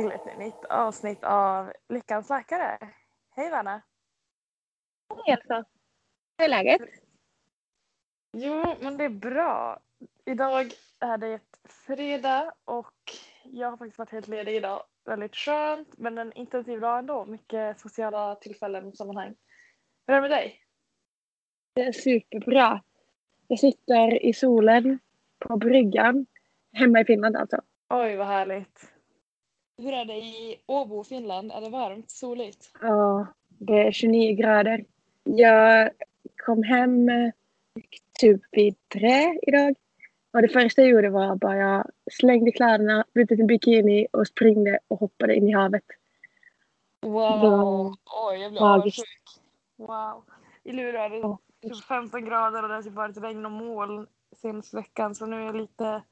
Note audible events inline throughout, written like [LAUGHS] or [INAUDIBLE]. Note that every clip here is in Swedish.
till ett nytt avsnitt av Lyckans läkare. Hej Vanna! Hej Elsa! Hur är läget? Jo, men det är bra. Idag är det ett fredag och jag har faktiskt varit helt ledig idag. Väldigt skönt, men en intensiv dag ändå. Mycket sociala tillfällen och sammanhang. Hur är det med dig? Det är superbra. Jag sitter i solen på bryggan. Hemma i Finland alltså. Oj, vad härligt. Hur är det i Åbo, Finland? Är det varmt, soligt? Ja, det är 29 grader. Jag kom hem typ vid tre idag. Och det första jag gjorde var bara jag slängde kläderna, bytte till bikini och springde och hoppade in i havet. Wow! Oj, jag blir avundsjuk. Wow. I Luleå är det typ 15 grader och det har typ varit regn och moln senaste veckan så nu är jag lite,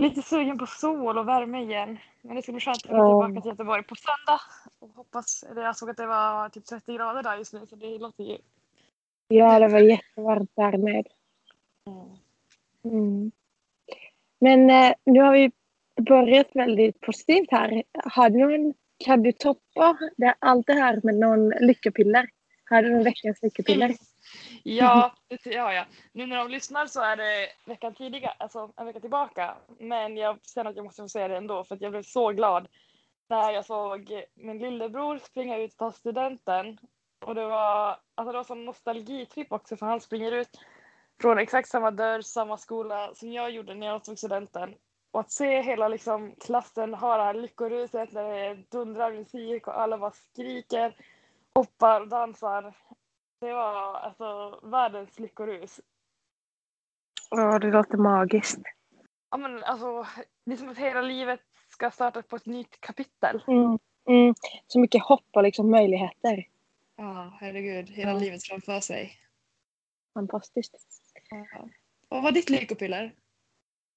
lite sugen på sol och värme igen. Men det ska bli skönt att komma tillbaka till Göteborg på söndag. Och hoppas, eller jag såg att det var typ 30 grader där just nu så det låter ju... Ja, det var jättevarmt där med. Mm. Men eh, nu har vi börjat väldigt positivt här. Har du någon, kan du toppa det, allt det här med någon lyckopiller? Har du någon veckans lyckopiller? Ja, [LAUGHS] det har jag. Nu när de lyssnar så är det veckan tidigare, alltså en vecka tillbaka. Men jag känner att jag måste få säga det ändå för att jag blev så glad när jag såg min lillebror springa ut och ta studenten. Och det var, alltså det var sån nostalgitripp också för han springer ut från exakt samma dörr, samma skola som jag gjorde när jag tog studenten. Och att se hela liksom, klassen ha det här lyckoruset när det dundrar musik och alla bara skriker, hoppar och dansar. Det var alltså världens lyckorus. Ja, det låter magiskt. Ja men alltså, det är som att hela livet ska starta på ett nytt kapitel. Mm. Mm. Så mycket hopp och liksom möjligheter. Ja, herregud. Hela Ja. livet framför sig. Fantastiskt. Och vad var ditt lyckopiller?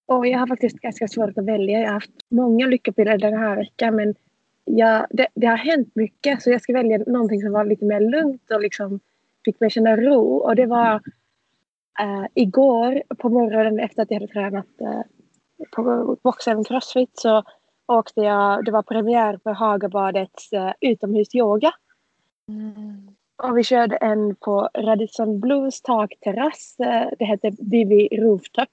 Och jag har faktiskt ganska svårt att välja. Jag har haft många lyckopiller den här veckan men jag, det, det har hänt mycket så jag ska välja någonting som var lite mer lugnt och liksom fick mig känna ro. Och det var eh, igår på morgonen efter att jag hade tränat eh, på boxen crossfit så åkte jag, det var premiär för Hagabadets eh, utomhusyoga. Och vi körde en på Radisson Blues takterrass. Det hette Bibi Rooftop.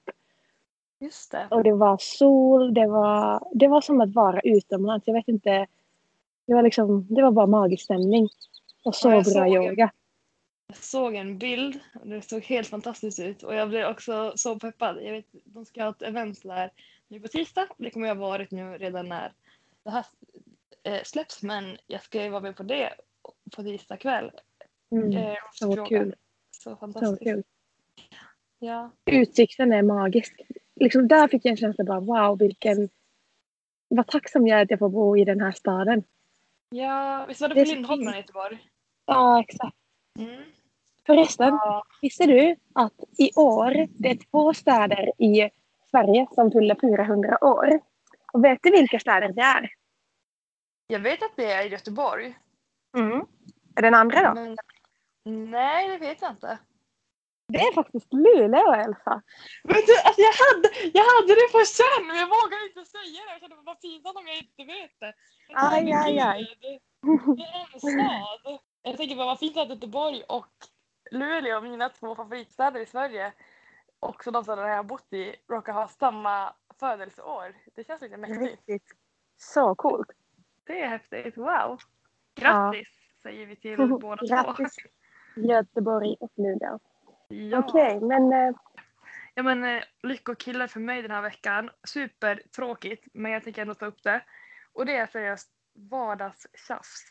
Just det. Och det var sol, det var, det var som att vara utomlands. Jag vet inte. Det var liksom, det var bara magisk stämning. Och så Ja, bra yoga. Jag såg en bild och det såg helt fantastiskt ut och jag blev också så peppad. Jag vet, de ska ha ett event där nu på tisdag. Det kommer jag ha varit nu redan när det här eh, släpps men jag ska ju vara med på det på tisdag kväll. Mm, Eh, så fråga. kul. Så Så fantastiskt. kul. Ja. Utsikten är magisk. Liksom där fick jag en känsla bara wow vilken... Vad tacksam jag är att jag får bo i den här staden. ja, visst var det Det på så Lindholmen i Göteborg? Ja, exakt. Mm. Förresten, visste du att i år det är två städer i Sverige som fyller 400 år? Och vet du vilka städer det är? Jag vet att det är Göteborg. Mm. Är den andra då? Men, nej, det vet jag inte. Det är faktiskt Luleå, Elsa. Men du, alltså jag, hade, jag hade det på känn men jag vågar inte säga det. Jag kände vad pinsamt om jag inte vet det. Aj, aj, aj. Det är en stad. Jag tänker bara vad fint att Göteborg och Luleå, mina två favoritstäder i Sverige, också de städerna jag har bott i, råkar ha samma födelseår. Det känns lite mäktigt. Riktigt. Så coolt. Det är häftigt. Wow. Grattis säger vi till [LAUGHS] båda två. Grattis. Göteborg och Luleå. Ja. Okej, men eh, Ja men eh, lyckokillar för mig den här veckan. Supertråkigt men jag tänker ändå ta upp det. Och det är seriöst vardagstjafs.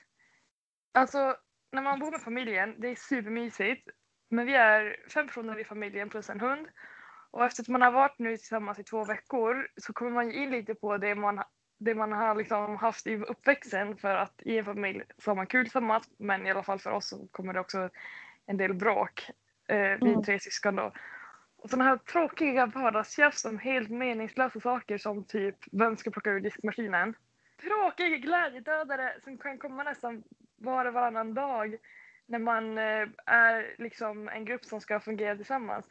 Alltså när man bor med familjen, det är supermysigt. Men vi är fem personer i familjen plus en hund. Och efter att man har varit nu tillsammans i två veckor så kommer man in lite på det man, det man har liksom haft i uppväxten för att i en familj så har man kul tillsammans men i alla fall för oss så kommer det också en del bråk. Eh, vi är Mm. tre syskon då. Och sådana här tråkiga vardagstjafs om helt meningslösa saker som typ vem ska plocka ur diskmaskinen. Tråkiga glädjedödare som kan komma nästan var och varannan dag när man eh, är liksom en grupp som ska fungera tillsammans.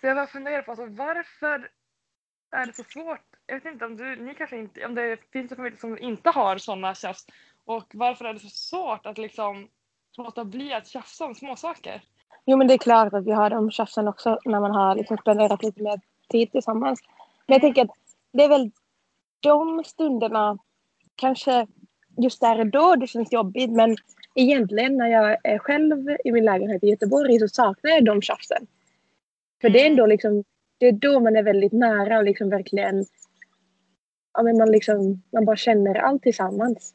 Så jag bara funderar på alltså, varför är det så svårt? Jag vet inte om du, ni kanske inte, om det finns en familj som inte har sådana tjafs. Och varför är det så svårt att liksom låta bli att tjafsa om småsaker? Jo men det är klart att vi har de tjafsen också när man har liksom spenderat lite mer tid tillsammans. Men jag tänker att det är väl de stunderna, kanske just där och då det känns jobbigt men egentligen när jag är själv i min lägenhet i Göteborg så saknar jag de tjafsen. För det är ändå liksom, det är då man är väldigt nära och liksom verkligen, ja men man liksom, man bara känner allt tillsammans.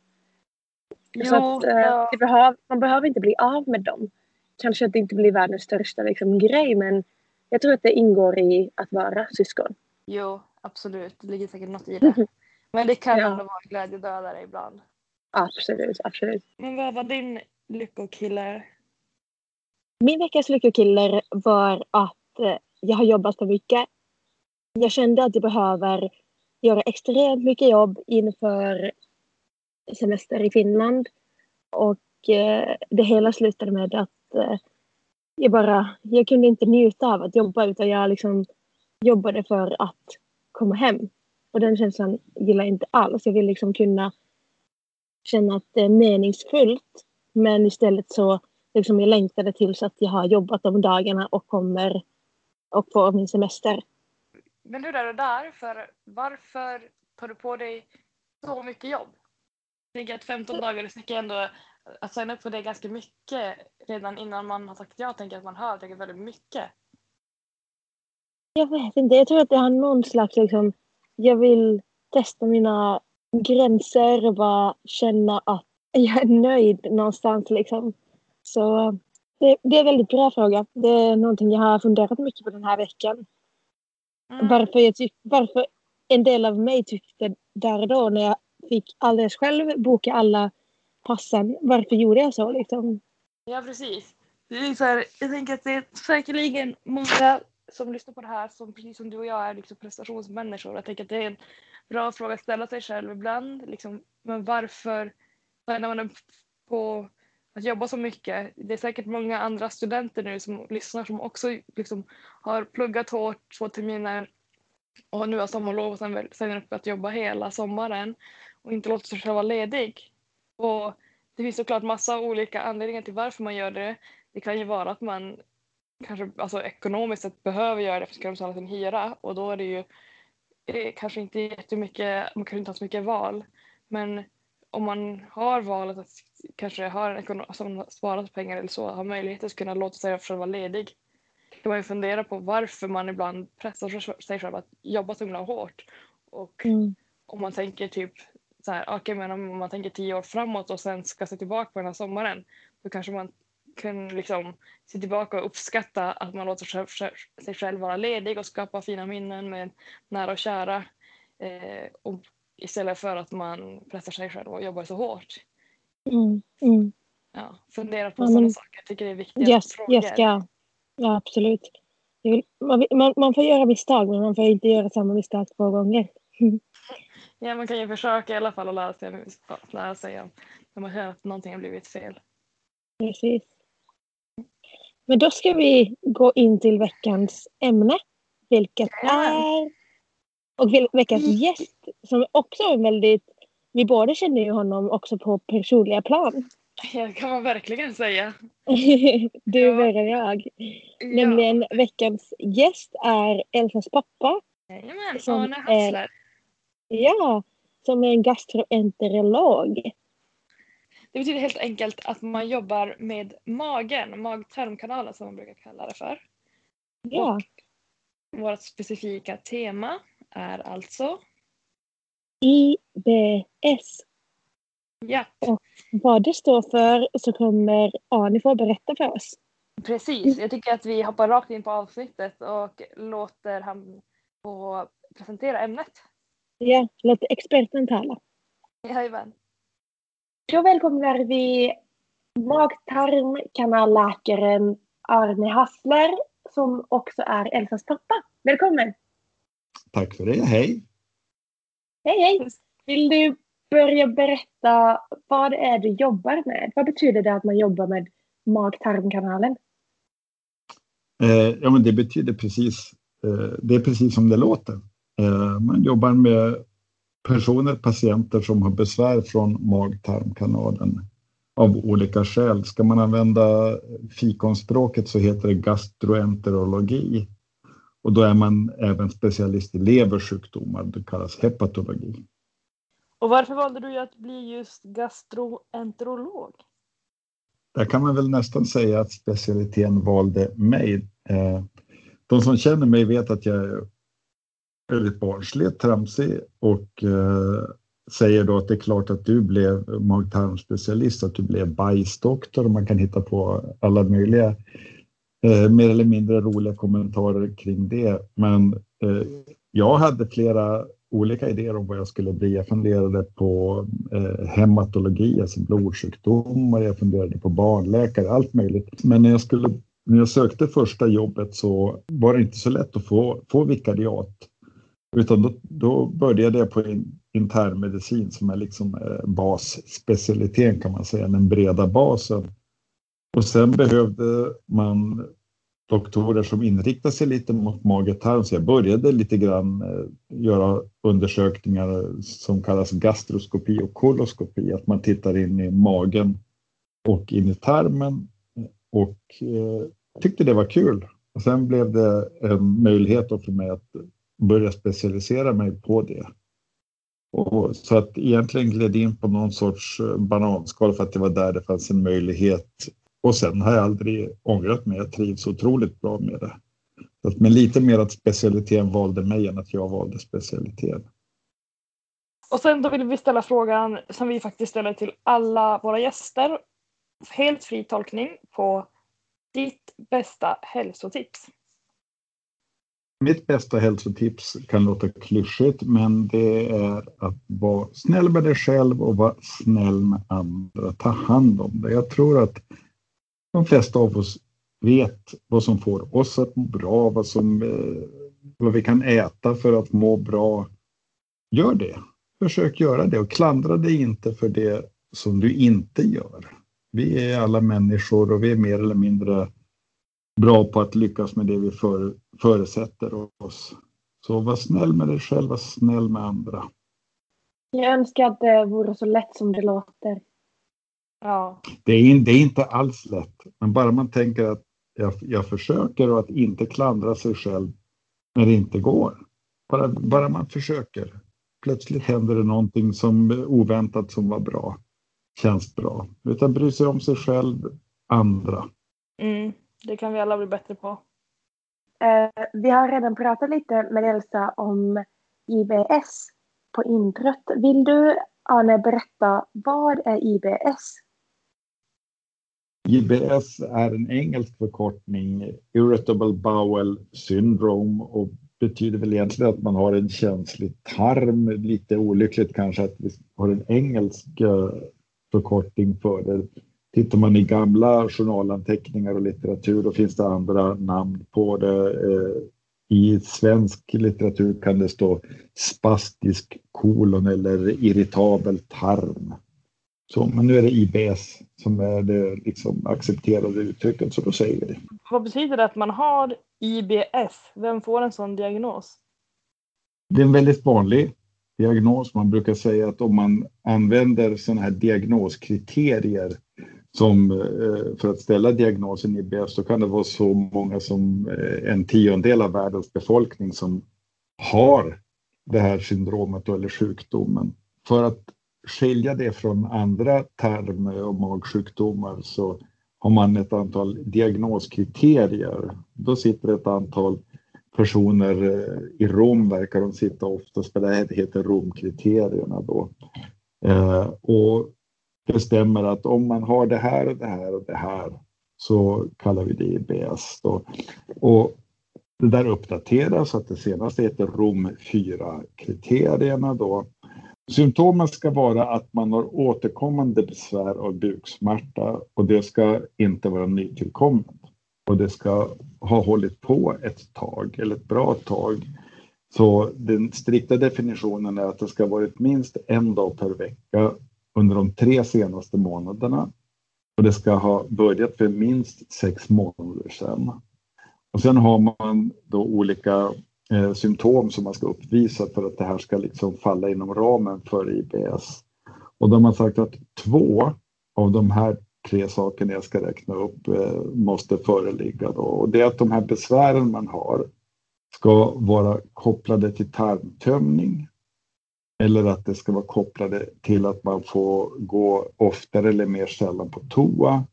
Så att, eh, ja. det behöv, man behöver inte bli av med dem. Kanske att det inte blir världens största liksom, grej men jag tror att det ingår i att vara syskon. Jo, absolut. Det ligger säkert något i det. [LAUGHS] Men det kan Ja. ändå vara glädjedödare ibland. Absolut, absolut. Men vad var din lyckokille? Min veckas lyckokiller var att eh, jag har jobbat för mycket. Jag kände att jag behöver göra extremt mycket jobb inför semester i Finland. Och eh, det hela slutade med att eh, jag bara, jag kunde inte njuta av att jobba utan jag liksom jobbade för att komma hem. Och den känslan gillar jag inte alls. Jag vill liksom kunna känna att det är meningsfullt. Men istället så liksom jag längtade tills att jag har jobbat de dagarna och kommer och får min semester. Men hur är det där? För varför tar du på dig så mycket jobb? Jag tänker att 15 dagar det sticker ändå att signa upp för det ganska mycket redan innan man har sagt ja. Jag tänker att man hör tänker väldigt mycket. Jag vet inte, jag tror att det har någon slags liksom, jag vill testa mina gränser och bara känna att jag är nöjd någonstans liksom. Så det, det är en väldigt bra fråga. Det är någonting jag har funderat mycket på den här veckan. Mm. Varför, jag tyck, varför en del av mig tyckte där och då när jag fick alldeles själv boka alla passen. Varför gjorde jag så liksom? Ja, precis. Det är så här, jag tänker att det är säkerligen många som lyssnar på det här som precis som du och jag är liksom prestationsmänniskor. Jag tänker att det är en bra fråga att ställa sig själv ibland. Liksom, men varför när man är på att jobba så mycket? Det är säkert många andra studenter nu som lyssnar som också liksom har pluggat hårt två terminer och nu har sommarlov och sen väl- sen upp att jobba hela sommaren och inte låter sig själv vara ledig. Och det finns såklart massa olika anledningar till varför man gör det. Det kan ju vara att man kanske alltså, ekonomiskt sett behöver göra det för att kunna betala sin hyra och då är det ju eh, kanske inte jättemycket, man kan inte ha så mycket val. Men om man har valet att kanske ha en ekonom som sparat pengar eller så, har möjlighet att kunna låta sig själv vara ledig. Då kan man ju fundera på varför man ibland pressar sig själv att jobba så himla hårt. Och Mm. om man tänker typ så här, okej men om man tänker tio år framåt och sen ska se tillbaka på den här sommaren då kanske man kan liksom se tillbaka och uppskatta att man låter sig själv, vara ledig och skapa fina minnen med nära och kära eh, och istället för att man pressar sig själv och jobbar så hårt. Mm. Mm. Ja, fundera på Ja, sådana saker. Jag tycker det är viktiga Yes, frågor. Jessica. Ja, absolut. Vill, man, man, man får göra misstag men man får inte göra samma misstag två gånger. [LAUGHS] Ja, man kan ju försöka i alla fall att lära sig, lära sig om när man känner att någonting har blivit fel. Precis. Men då ska vi gå in till veckans ämne. Vilket är... Och veckans gäst som också är väldigt... Vi båda känner ju honom också på personliga plan. Det kan man verkligen säga. [LAUGHS] du Ja. börjar jag. Ja. Nämligen veckans gäst är Elsas pappa. Jajamän, Arne Hassler. Ja, som är en gastroenterolog. Det betyder helt enkelt att man jobbar med magen, mag-tarmkanalen som man brukar kalla det för. Ja, Vårt specifika tema är alltså, IBS. ja Vad det står för så kommer Arne få berätta för oss. precis. Jag tycker att vi hoppar rakt in på avsnittet och låter han få presentera ämnet. Ja, låt experten tala. Jajamän. Då välkomnar vi mag-tarmkanalläkaren Arne Hassler som också är Elsas pappa. Välkommen! Tack för det. Hej! Hej hej! Vill du börja berätta vad det är du jobbar med? Vad betyder det att man jobbar med mag-tarmkanalen? Eh, ja, men det betyder precis, eh, det är precis som det låter. Eh, man jobbar med personer, patienter som har besvär från mag-tarmkanalen av olika skäl. Ska man använda fikonspråket så heter det gastroenterologi. Och då är man även specialist i leversjukdomar, det kallas hepatologi. Och varför valde du att bli just gastroenterolog? Där kan man väl nästan säga att specialiteten valde mig. Eh, de som känner mig vet att jag är väldigt barnslig, tramsig och eh, säger då att det är klart att du blev magtarmspecialist, att du blev bajsdoktor och man kan hitta på alla möjliga eh, mer eller mindre roliga kommentarer kring det. Men eh, jag hade flera olika idéer om vad jag skulle bli. Jag funderade på eh, hematologi, alltså blodsjukdomar, jag funderade på barnläkare, allt möjligt. Men när jag, skulle, när jag sökte första jobbet så var det inte så lätt att få, få vikariat. Utan då, då började jag på internmedicin som är liksom eh, basspecialiteten kan man säga, den breda basen. Och sen behövde man doktorer som inriktar sig lite mot mage-tarm. Så jag började lite grann eh, göra undersökningar som kallas gastroskopi och koloskopi, att man tittar in i magen och in i tarmen eh, och eh, tyckte det var kul. Och sen blev det en möjlighet för mig att börja specialisera mig på det. Och så att egentligen gled in på någon sorts eh, bananskal för att det var där det fanns en möjlighet och sen har jag aldrig ångrat mig. Jag trivs otroligt bra med det. Men lite mer att specialiteten valde mig än att jag valde specialiteten. Och sen då vill vi ställa frågan som vi faktiskt ställer till alla våra gäster. Helt fri tolkning på ditt bästa hälsotips. Mitt bästa hälsotips kan låta klyschigt, men det är att vara snäll med dig själv och vara snäll med andra. Ta hand om dig. Jag tror att de flesta av oss vet vad som får oss att må bra, vad, som, eh, vad vi kan äta för att må bra. Gör det. Försök göra det och klandra dig inte för det som du inte gör. Vi är alla människor och vi är mer eller mindre bra på att lyckas med det vi för, förutsätter oss. Så var snäll med dig själv, var snäll med andra. Jag önskar att det vore så lätt som det låter. Ja. Det är, det är inte alls lätt, men bara man tänker att jag, jag försöker och att inte klandra sig själv när det inte går. Bara, bara man försöker. Plötsligt händer det någonting som oväntat som var bra. Känns bra. Utan bry sig om sig själv, andra. Mm, det kan vi alla bli bättre på. Eh, vi har redan pratat lite med Elsa om IBS på introt. Vill du, Arne, berätta vad är IBS? IBS är en engelsk förkortning, Irritable Bowel Syndrome och betyder väl egentligen att man har en känslig tarm. Lite olyckligt kanske att vi har en engelsk eh, förkortning för det. Tittar man i gamla journalanteckningar och litteratur då finns det andra namn på det. Eh, I svensk litteratur kan det stå spastisk kolon eller irritabel tarm. Så, men nu är det IBS som är det liksom accepterade uttrycket, så då säger vi det. Vad betyder det att man har IBS? Vem får en sån diagnos? Det är en väldigt vanlig diagnos. Man brukar säga att om man använder sådana här diagnoskriterier som eh, för att ställa diagnosen IBS, då kan det vara så många som eh, en tiondel av världens befolkning som har det här syndromet eller sjukdomen. För att skilja det från andra tarm och magsjukdomar så har man ett antal diagnoskriterier. Då sitter ett antal personer eh, i Rom, verkar de sitta oftast, för det här heter Romkriterierna då. Och bestämmer att om man har det här och det här och det här så kallar vi det IBS. Då. Och det där uppdateras så att det senaste heter Rom 4-kriterierna då. Symptomen ska vara att man har återkommande besvär av buksmärta och det ska inte vara nytillkommet. Och det ska ha hållit på ett tag, eller ett bra tag. Så den strikta definitionen är att det ska ha varit minst en dag per vecka under de tre senaste månaderna. Och det ska ha börjat för minst sex månader sedan. Och sen har man då olika eh, symptom som man ska uppvisa för att det här ska liksom falla inom ramen för IBS. Och då har man sagt att två av de här tre sakerna jag ska räkna upp eh, måste föreligga. Då. Och det är att de här besvären man har ska vara kopplade till tarmtömning eller att det ska vara kopplade till att man får gå oftare eller mer sällan på toa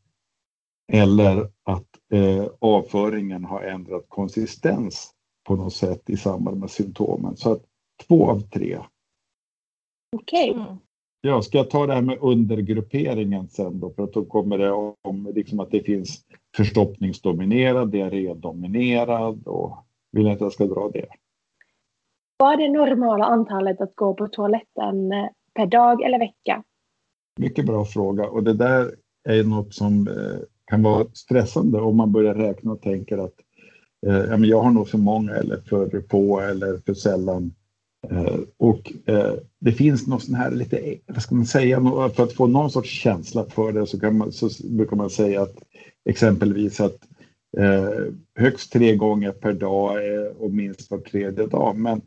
eller att eh, avföringen har ändrat konsistens på något sätt i samband med symptomen. Så att två av tre. Okej. Okay. Mm. Ja, ska jag ta det här med undergrupperingen sen då? För att då kommer det om liksom att det finns förstoppningsdominerad, diarrédominerad och vill att jag ska dra det? Vad är det normala antalet att gå på toaletten eh, per dag eller vecka? Mycket bra fråga och det där är något som eh, kan vara stressande om man börjar räkna och tänker att eh, jag har nog för många eller för få eller för sällan. Eh, och eh, det finns något sån här lite, vad ska man säga, för att få någon sorts känsla för det så, kan man, så brukar man säga att exempelvis att eh, högst tre gånger per dag eh, och minst var tredje dag. Men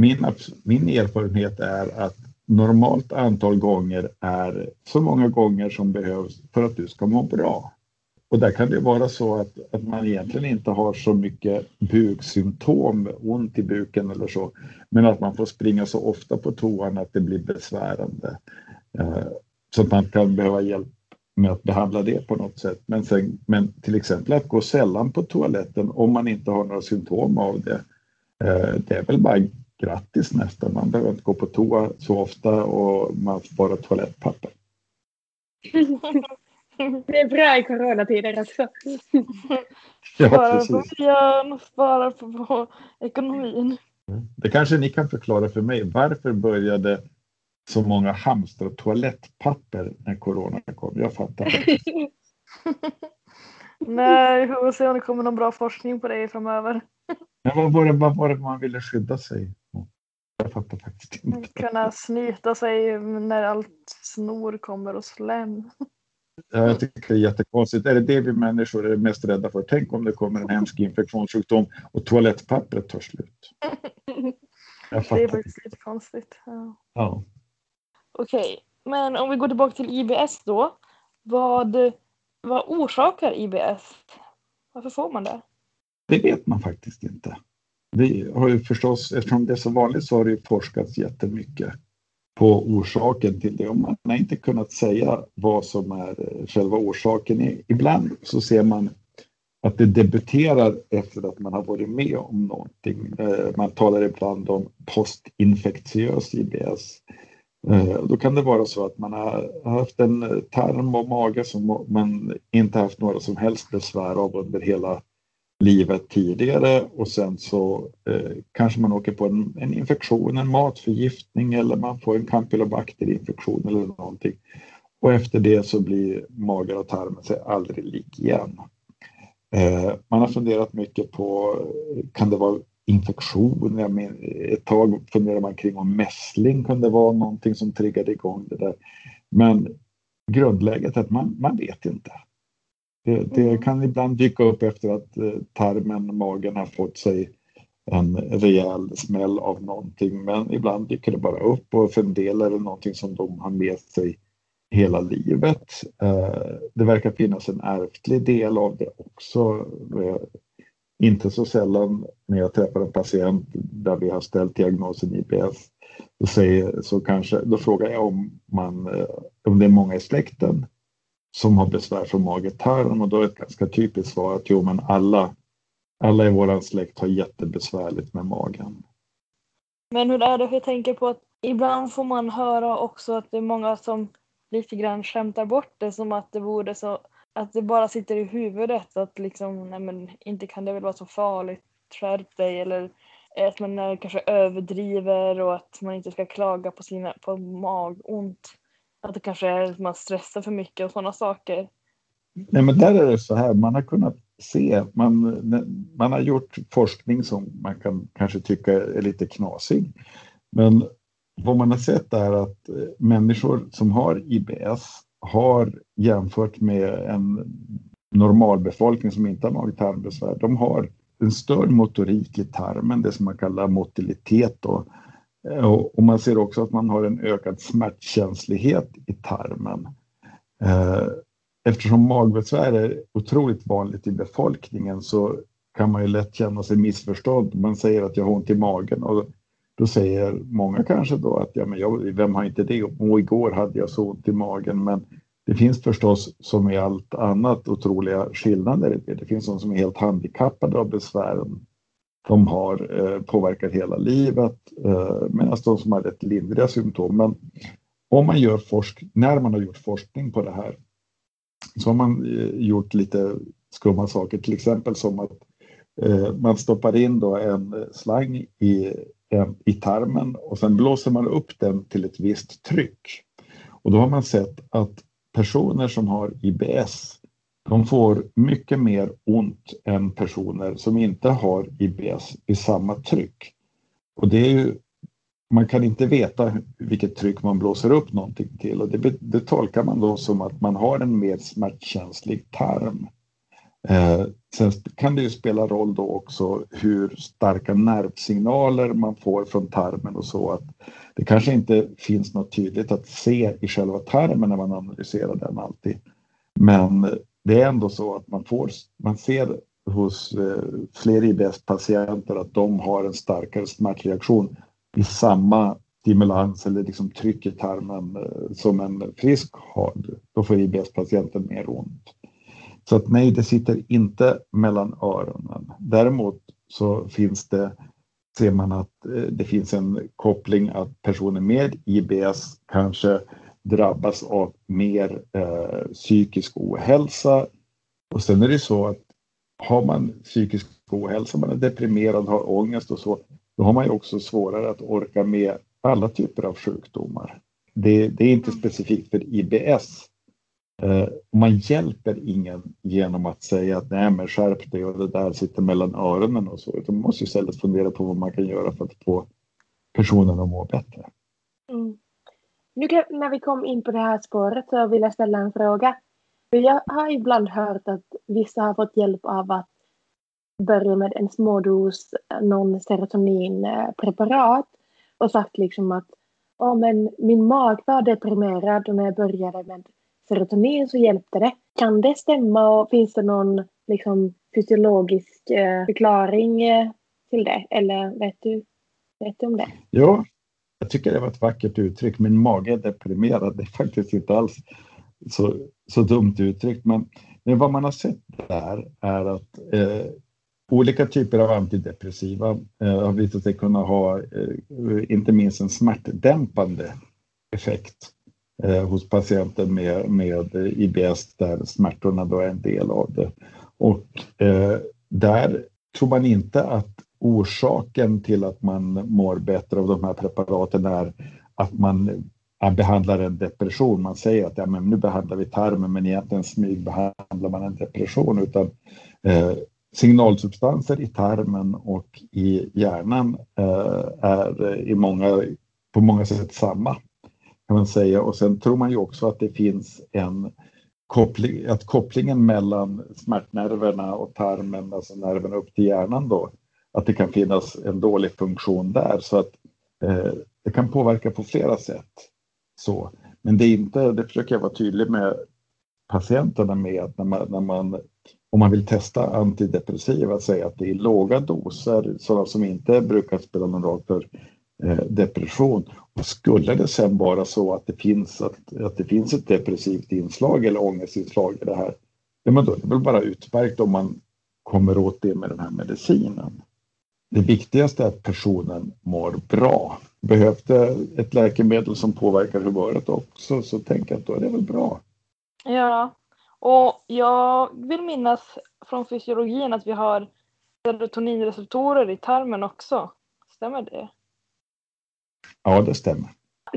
min, min erfarenhet är att normalt antal gånger är så många gånger som behövs för att du ska må bra. Och där kan det vara så att, att man egentligen inte har så mycket buksymptom, ont i buken eller så, men att man får springa så ofta på toan att det blir besvärande. Eh, så att man kan behöva hjälp med att behandla det på något sätt. Men, sen, men till exempel att gå sällan på toaletten om man inte har några symptom av det, eh, det är väl bara grattis nästan. Man behöver inte gå på toa så ofta och man får bara toalettpapper. [LAUGHS] Det är bra i coronatider också. [LAUGHS] Ja, spara precis. på miljön och spara på, ekonomin. Det kanske ni kan förklara för mig. Varför började så många hamstra toalettpapper när corona kom? Jag fattar inte. [LAUGHS] Nej, vi får se om det kommer någon bra forskning på det framöver. Men vad var det, vad var det man ville skydda sig? Jag fattar faktiskt inte. Kunna snyta sig när allt snor kommer och slem. Ja, jag tycker det är jättekonstigt. Är det det vi människor är mest rädda för? Tänk om det kommer en hemsk infektionssjukdom och toalettpappret tar slut. [LAUGHS] Jag Det är fattar. faktiskt lite konstigt. Ja. Ja. Okej, men om vi går tillbaka till IBS då. Vad, vad orsakar IBS? Varför får man det? Det vet man faktiskt inte. Vi har ju förstås, eftersom det är så vanligt så har det ju forskats jättemycket på orsaken till det och man har inte kunnat säga vad som är eh, själva orsaken. Ibland så ser man att det debuterar efter att man har varit med om någonting. Eh, man talar ibland om postinfektiös IBS. Eh, då kan det vara så att man har haft en tarm och mage som man inte haft några som helst besvär av under hela livet tidigare och sen så eh, kanske man åker på en, en infektion, en matförgiftning eller man får en campylobacterinfektion eller någonting. Och efter det så blir magen och tarmen sig aldrig lik igen. Eh, man har funderat mycket på, kan det vara infektion? Jag men, ett tag funderade man kring om mässling kunde vara någonting som triggade igång det där. Men grundläget är att man, man vet inte. Det, det kan ibland dyka upp efter att eh, tarmen, magen har fått sig en rejäl smäll av någonting. Men ibland dyker det bara upp och för en del är det någonting som de har med sig hela livet. Eh, det verkar finnas en ärftlig del av det också. Inte så sällan när jag träffar en patient där vi har ställt diagnosen IBS då, säger, så kanske, då frågar jag om, man, eh, om det är många i släkten som har besvär från mage-tarm och då är ett ganska typiskt svar att jo, men alla, alla i våran släkt har jättebesvärligt med magen. Men hur är det? För jag tänker på att ibland får man höra också att det är många som lite grann skämtar bort det som att det vore så att det bara sitter i huvudet att liksom, nej men inte kan det väl vara så farligt, skärp dig eller att man kanske överdriver och att man inte ska klaga på sina på magont. Att det kanske är att man stressar för mycket och sådana saker. Nej, men där är det så här, man har kunnat se, man, man har gjort forskning som man kan kanske tycka är lite knasig. Men vad man har sett är att eh, människor som har IBS har jämfört med en normalbefolkning som inte har mag-tarmbesvär, de har en större motorik i tarmen, det som man kallar motilitet. Då. Eh, och man ser också att man har en ökad smärtkänslighet i tarmen. Eh, eftersom magbesvär är otroligt vanligt i befolkningen så kan man ju lätt känna sig missförstådd. Man säger att jag har ont i magen och då säger många kanske då att ja, men jag, vem har inte det? Och igår hade jag så ont i magen. Men det finns förstås som i allt annat otroliga skillnader i det. Det finns de som är helt handikappade av besvären. De har eh, påverkat hela livet eh, medan de som har rätt lindriga symptom. Men om man gör forsk när man har gjort forskning på det här så har man eh, gjort lite skumma saker, till exempel som att eh, man stoppar in då en slang i, en, i tarmen och sen blåser man upp den till ett visst tryck. Och då har man sett att personer som har IBS de får mycket mer ont än personer som inte har IBS i samma tryck. Och det är ju, man kan inte veta vilket tryck man blåser upp någonting till och det, det tolkar man då som att man har en mer smärtkänslig tarm. Eh, sen kan det ju spela roll då också hur starka nervsignaler man får från tarmen och så att det kanske inte finns något tydligt att se i själva tarmen när man analyserar den alltid. Men det är ändå så att man, får, man ser hos eh, fler IBS-patienter att de har en starkare smärtreaktion i samma stimulans eller liksom tryck i tarmen eh, som en frisk har. Då får IBS-patienten mer ont. Så att nej, det sitter inte mellan öronen. Däremot så finns det, ser man att eh, det finns en koppling att personer med IBS kanske drabbas av mer eh, psykisk ohälsa. Och sen är det så att har man psykisk ohälsa, man är deprimerad, har ångest och så, då har man ju också svårare att orka med alla typer av sjukdomar. Det, det är inte specifikt för IBS, Eh, man hjälper ingen genom att säga att nej men skärp dig och det där sitter mellan öronen och så. Utan man måste istället fundera på vad man kan göra för att få personen att må bättre. Mm. Nu när vi kom in på det här spåret så vill jag ställa en fråga. Jag har ibland hört att vissa har fått hjälp av att börja med en smådos någon serotoninpreparat eh, och sagt liksom att oh, men min mag var deprimerad och när jag började med serotonin så hjälpte det. Kan det stämma och finns det någon liksom, fysiologisk eh, förklaring eh, till det? Eller vet du, vet du om det? Ja, jag tycker det var ett vackert uttryck. Min mage är deprimerad. Det är faktiskt inte alls så, så dumt uttryckt. Men, men vad man har sett där är att eh, olika typer av antidepressiva eh, har visat sig kunna ha eh, inte minst en smärtdämpande effekt eh, hos patienter med, med IBS där smärtorna då är en del av det. Och eh, där tror man inte att orsaken till att man mår bättre av de här preparaten är att man behandlar en depression. Man säger att ja, men nu behandlar vi tarmen men egentligen smygbehandlar man en depression utan eh, signalsubstanser i tarmen och i hjärnan eh, är i många, på många sätt samma kan man säga. Och sen tror man ju också att det finns en koppling, att kopplingen mellan smärtnerverna och tarmen, alltså nerverna upp till hjärnan då, att det kan finnas en dålig funktion där så att eh, det kan påverka på flera sätt. Så. Men det är inte, det försöker jag vara tydlig med patienterna med att när man, när man om man vill testa antidepressiva, säga att det är låga doser, sådana som inte brukar spela någon roll för Eh, depression. Och skulle det sen vara så att det finns, att, att det finns ett depressivt inslag eller ångestinslag i det här, ja, men då är det väl bara utmärkt om man kommer åt det med den här medicinen. Det viktigaste är att personen mår bra. Behövs det ett läkemedel som påverkar humöret också så tänker jag att då är det väl bra. Ja, och jag vill minnas från fysiologin att vi har serotoninreceptorer i tarmen också. Stämmer det? Ja, det stämmer.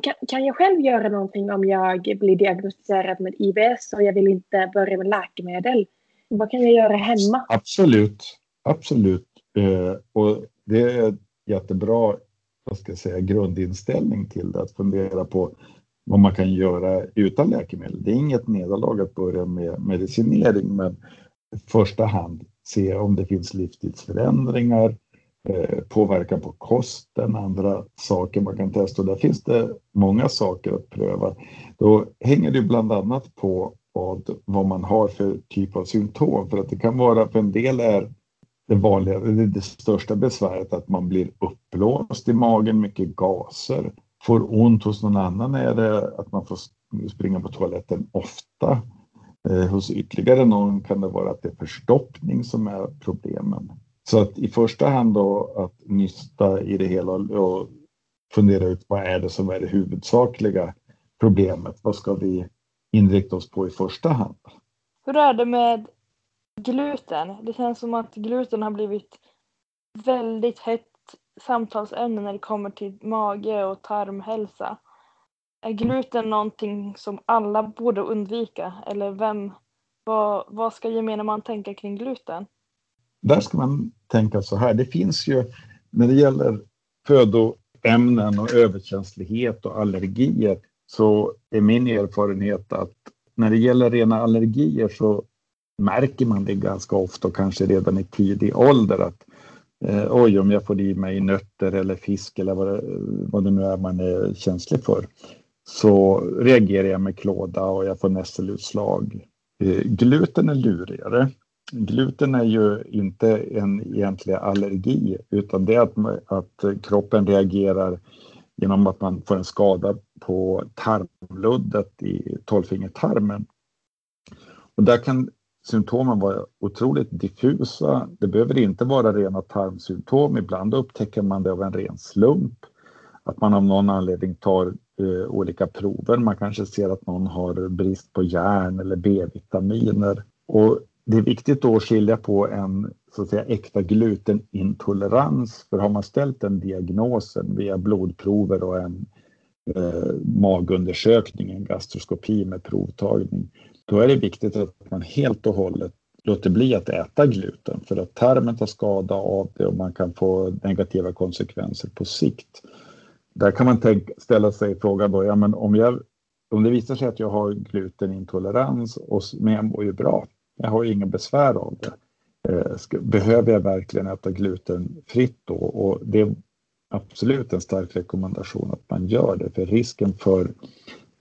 Kan, kan jag själv göra någonting om jag blir diagnostiserad med IBS och jag vill inte börja med läkemedel? Vad kan jag göra hemma? Absolut, absolut. Eh, och det är jättebra vad ska jag säga, grundinställning till det, att fundera på vad man kan göra utan läkemedel. Det är inget nederlag att börja med medicinering, men i första hand se om det finns livsstilsförändringar, eh, påverkan på kosten, andra saker man kan testa. Och där finns det många saker att pröva. Då hänger det bland annat på vad, vad man har för typ av symptom. För att det kan vara, för en del är det vanliga, det, det största besväret att man blir uppblåst i magen, mycket gaser. Får ont hos någon annan är det att man får springa på toaletten ofta. Eh, hos ytterligare någon kan det vara att det är förstoppning som är problemen. Så att i första hand då att nysta i det hela och fundera ut vad är det som är det huvudsakliga problemet? Vad ska vi inrikta oss på i första hand? Hur är det med gluten? Det känns som att gluten har blivit väldigt hett samtalsämne när det kommer till mage och tarmhälsa. Är gluten någonting som alla borde undvika eller vem, vad, vad ska gemene man tänka kring gluten? Där ska man tänka så här, det finns ju när det gäller födoämnen och överkänslighet och allergier så är min erfarenhet att när det gäller rena allergier så märker man det ganska ofta och kanske redan i tidig ålder att eh, oj, om jag får i mig nötter eller fisk eller vad det, vad det nu är man är känslig för så reagerar jag med klåda och jag får nässelutslag. Eh, gluten är lurigare. Gluten är ju inte en egentlig allergi utan det är att, att kroppen reagerar genom att man får en skada på tarmluddet i tolvfingertarmen. Och där kan symptomen var otroligt diffusa. Det behöver inte vara rena tarmsymptom. Ibland upptäcker man det av en ren slump. Att man av någon anledning tar eh, olika prover. Man kanske ser att någon har brist på järn eller B-vitaminer. Och det är viktigt då att skilja på en så att säga, äkta glutenintolerans. För har man ställt den diagnosen via blodprover och en eh, magundersökning, en gastroskopi med provtagning, då är det viktigt att man helt och hållet låter bli att äta gluten för att tarmen tar skada av det och man kan få negativa konsekvenser på sikt. Där kan man tänka, ställa sig frågan då, ja men om, jag, om det visar sig att jag har glutenintolerans, och, men jag mår ju bra, jag har ju inga besvär av det. Eh, behöver jag verkligen äta glutenfritt då? Och det är absolut en stark rekommendation att man gör det, för risken för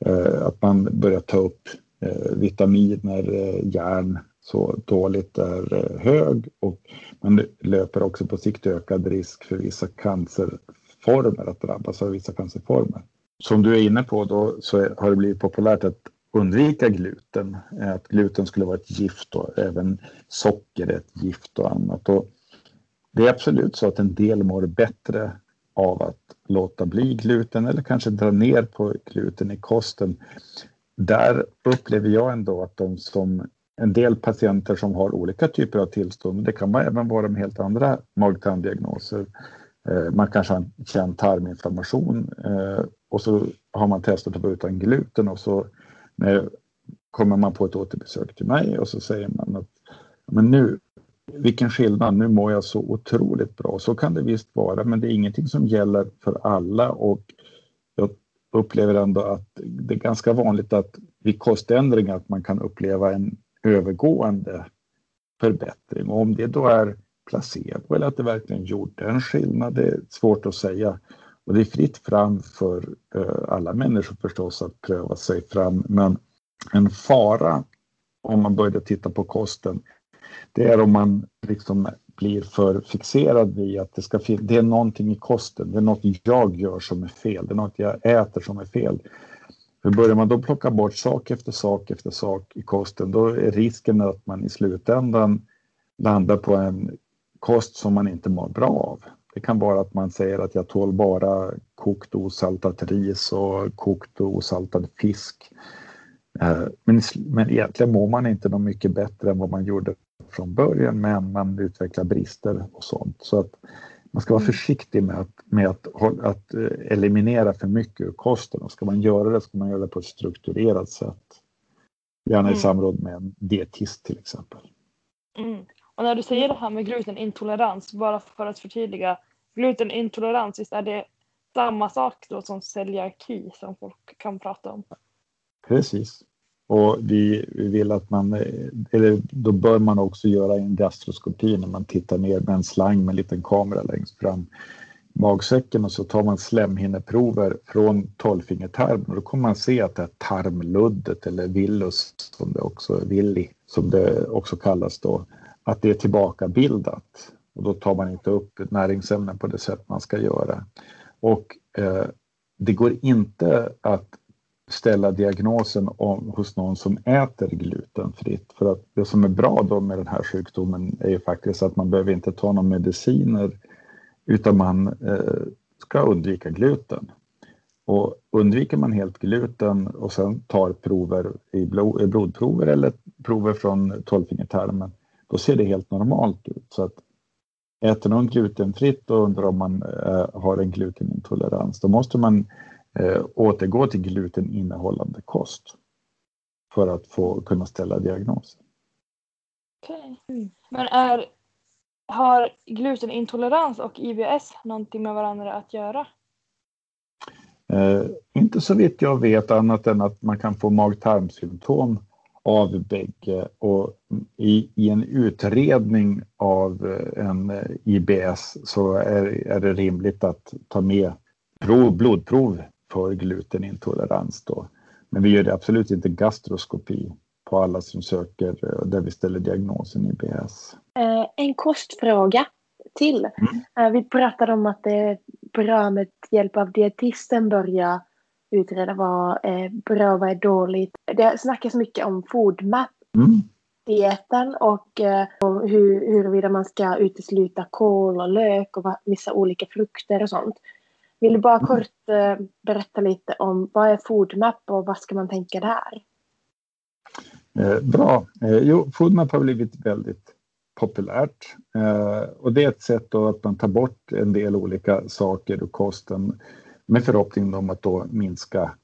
eh, att man börjar ta upp Eh, vitaminer, eh, järn så dåligt är eh, hög och man löper också på sikt ökad risk för vissa cancerformer att drabbas av vissa cancerformer. Som du är inne på då så har det blivit populärt att undvika gluten, eh, att gluten skulle vara ett gift och även socker är ett gift och annat. Och det är absolut så att en del mår bättre av att låta bli gluten eller kanske dra ner på gluten i kosten. Där upplever jag ändå att de som en del patienter som har olika typer av tillstånd, det kan man även vara med helt andra magtanddiagnoser. Eh, man kanske har en känd tarminflammation eh, och så har man testat att vara utan gluten och så kommer man på ett återbesök till mig och så säger man att men nu, vilken skillnad, nu mår jag så otroligt bra. Så kan det visst vara, men det är ingenting som gäller för alla och jag upplever ändå att det är ganska vanligt att vid koständringar att man kan uppleva en övergående förbättring. Och om det då är placebo eller att det verkligen gjorde en skillnad, det är svårt att säga. Och det är fritt fram för eh, alla människor förstås att pröva sig fram. Men en fara om man började titta på kosten, det är om man liksom blir för fixerad vid att det, ska det är någonting i kosten, det är något jag gör som är fel, det är något jag äter som är fel. För börjar man då plocka bort sak efter sak efter sak i kosten, då är risken att man i slutändan landar på en kost som man inte mår bra av. Det kan vara att man säger att jag tål bara kokt osaltat ris och kokt osaltad fisk. Eh, men, men egentligen mår man inte något mycket bättre än vad man gjorde från början, men man utvecklar brister och sånt. Så att man ska vara mm. försiktig med att, med att, att eh, eliminera för mycket ur kosten. Och ska man göra det ska man göra det på ett strukturerat sätt. Gärna i mm. samråd med en dietist till exempel. Mm. Och när du säger det här med glutenintolerans, bara för att förtydliga. Glutenintolerans, visst är det samma sak då som celiaki som folk kan prata om? Precis. Och vi, vi vill att man, eh, eller då bör man också göra en gastroskopi när man tittar ner med en slang med en liten kamera längst fram magsäcken och så tar man slemhinneprover från tolvfingertarmen och då kommer man se att det här tarmluddet eller villus som det också villi som det också kallas då, att det är tillbakabildat och då tar man inte upp näringsämnen på det sätt man ska göra. Och eh, det går inte att ställa diagnosen om, hos någon som äter glutenfritt. För att det som är bra då med den här sjukdomen är ju faktiskt att man behöver inte ta några mediciner utan man eh, ska undvika gluten. Och undviker man helt gluten och sen tar prover i blod, eh, blodprover eller prover från tolvfingertarmen, då ser det helt normalt ut. Så att äter någon glutenfritt och undrar om man eh, har en glutenintolerans, då måste man eh, återgå till gluteninnehållande kost för att få kunna ställa diagnos. Okej. Okay. Men är, har glutenintolerans och IBS någonting med varandra att göra? Eh, inte så vitt jag vet annat än att man kan få mag-tarmsymptom av bägge och i, i, en utredning av eh, en eh, IBS så är, är det rimligt att ta med prov, blodprov för glutenintolerans då. Men vi gör det absolut inte gastroskopi på alla som söker eh, där vi ställer diagnosen IBS. En kostfråga till. Mm. Vi pratade om att det är bra med hjälp av dietisten börja utreda vad är bra och vad är dåligt. Det snackas mycket om. Mm. Dieten och, eh, och hur, huruvida man ska utesluta kål och lök och vissa olika frukter och sånt. Vill du bara kort eh, berätta lite om vad är Foodmap och vad ska man tänka där? Eh, bra. Eh, jo, FoodMap har blivit väldigt populärt eh, och det är ett sätt då att man tar bort en del olika saker ur kosten med förhoppning om att då minska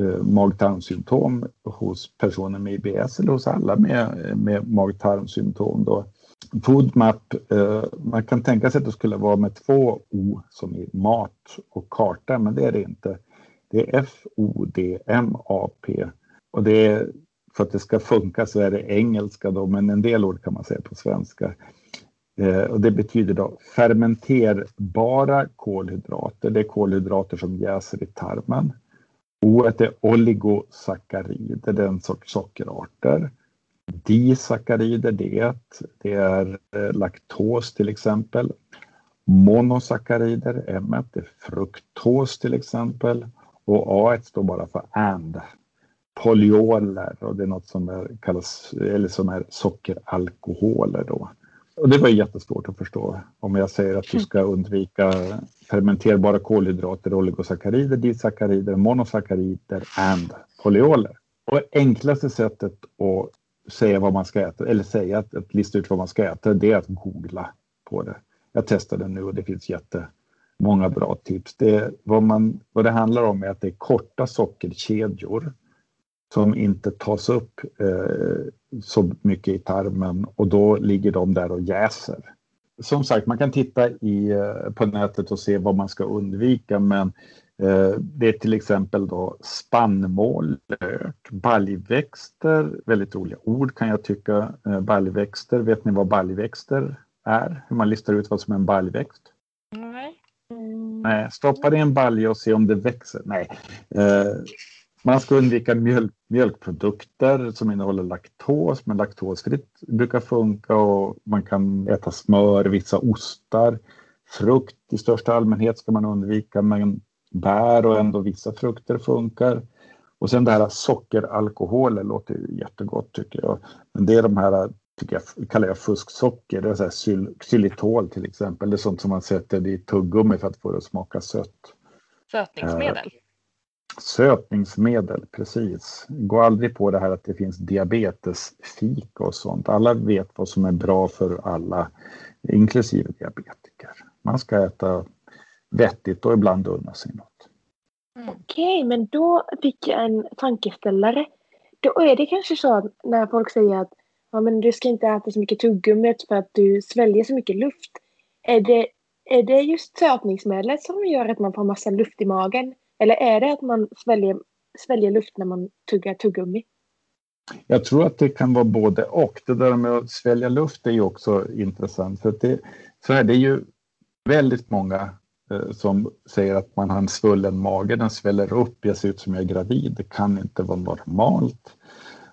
eh, mag-tarmsymptom hos personer med IBS eller hos alla med, med mag-tarmsymptom. Då. Foodmap, eh, man kan tänka sig att det skulle vara med två O som i mat och karta, men det är det inte. Det är F-O-D-M-A-P och det är för att det ska funka så är det engelska då, men en del ord kan man säga på svenska. Eh, och det betyder då fermenterbara kolhydrater. Det är kolhydrater som jäser i tarmen. O är oligosackarider, det är en sorts sockerarter. Disackarider, det, det är eh, laktos till exempel. Monosackarider, M det är fruktos till exempel. Och A står bara för and. Polyoler och det är något som är, kallas, eller som är sockeralkoholer då. Och det var jättesvårt att förstå. Om jag säger att du ska undvika fermenterbara kolhydrater, oligosackarider, disackarider, monosackarider and polyoler. Och enklaste sättet att säga vad man ska äta, eller säga att, att lista ut vad man ska äta, det är att googla på det. Jag testade nu och det finns jättemånga bra tips. Det, vad, man, vad det handlar om är att det är korta sockerkedjor som inte tas upp eh, så mycket i tarmen och då ligger de där och jäser. Som sagt, man kan titta i, eh, på nätet och se vad man ska undvika men det är till exempel då spannmål, lök, baljväxter, väldigt roliga ord kan jag tycka. Eh, baljväxter, vet ni vad baljväxter är? Hur man listar ut vad som är en baljväxt? Nej. Mm. Nej, stoppa det i en balja och se om det växer. Nej. Eh, man ska undvika mjölk, mjölkprodukter som innehåller laktos, men laktosfritt brukar funka och man kan äta smör, vissa ostar. Frukt i största allmänhet ska man undvika, men bär och ändå vissa frukter funkar. Och sen det här sockeralkoholer låter ju jättegott tycker jag. Men det är de här, tycker jag, kallar jag fusksocker. Det är så här xyl, xylitol till exempel. Det är sånt som man sätter i tuggummi för att få det att smaka sött. Sötningsmedel? Eh, Sötningsmedel, precis. Gå aldrig på det här att det finns diabetesfika och sånt. Alla vet vad som är bra för alla, inklusive diabetiker. Man ska äta vettigt och ibland unna sig något. Mm. Okej, okay, men då fick jag en tankeställare. Då är det kanske så att när folk säger att ja, men du ska inte äta så mycket tuggummi för att du sväljer så mycket luft. Är det, är det just sötningsmedlet som gör att man får massa luft i magen? Eller är det att man sväljer, sväljer luft när man tuggar tuggummi? Jag tror att det kan vara både och. Det där med att svälja luft är ju också intressant. För det, så här, det är ju väldigt många Eh, som säger att man har en svullen mage, den sväller upp, jag ser ut som jag är gravid. Det kan inte vara normalt.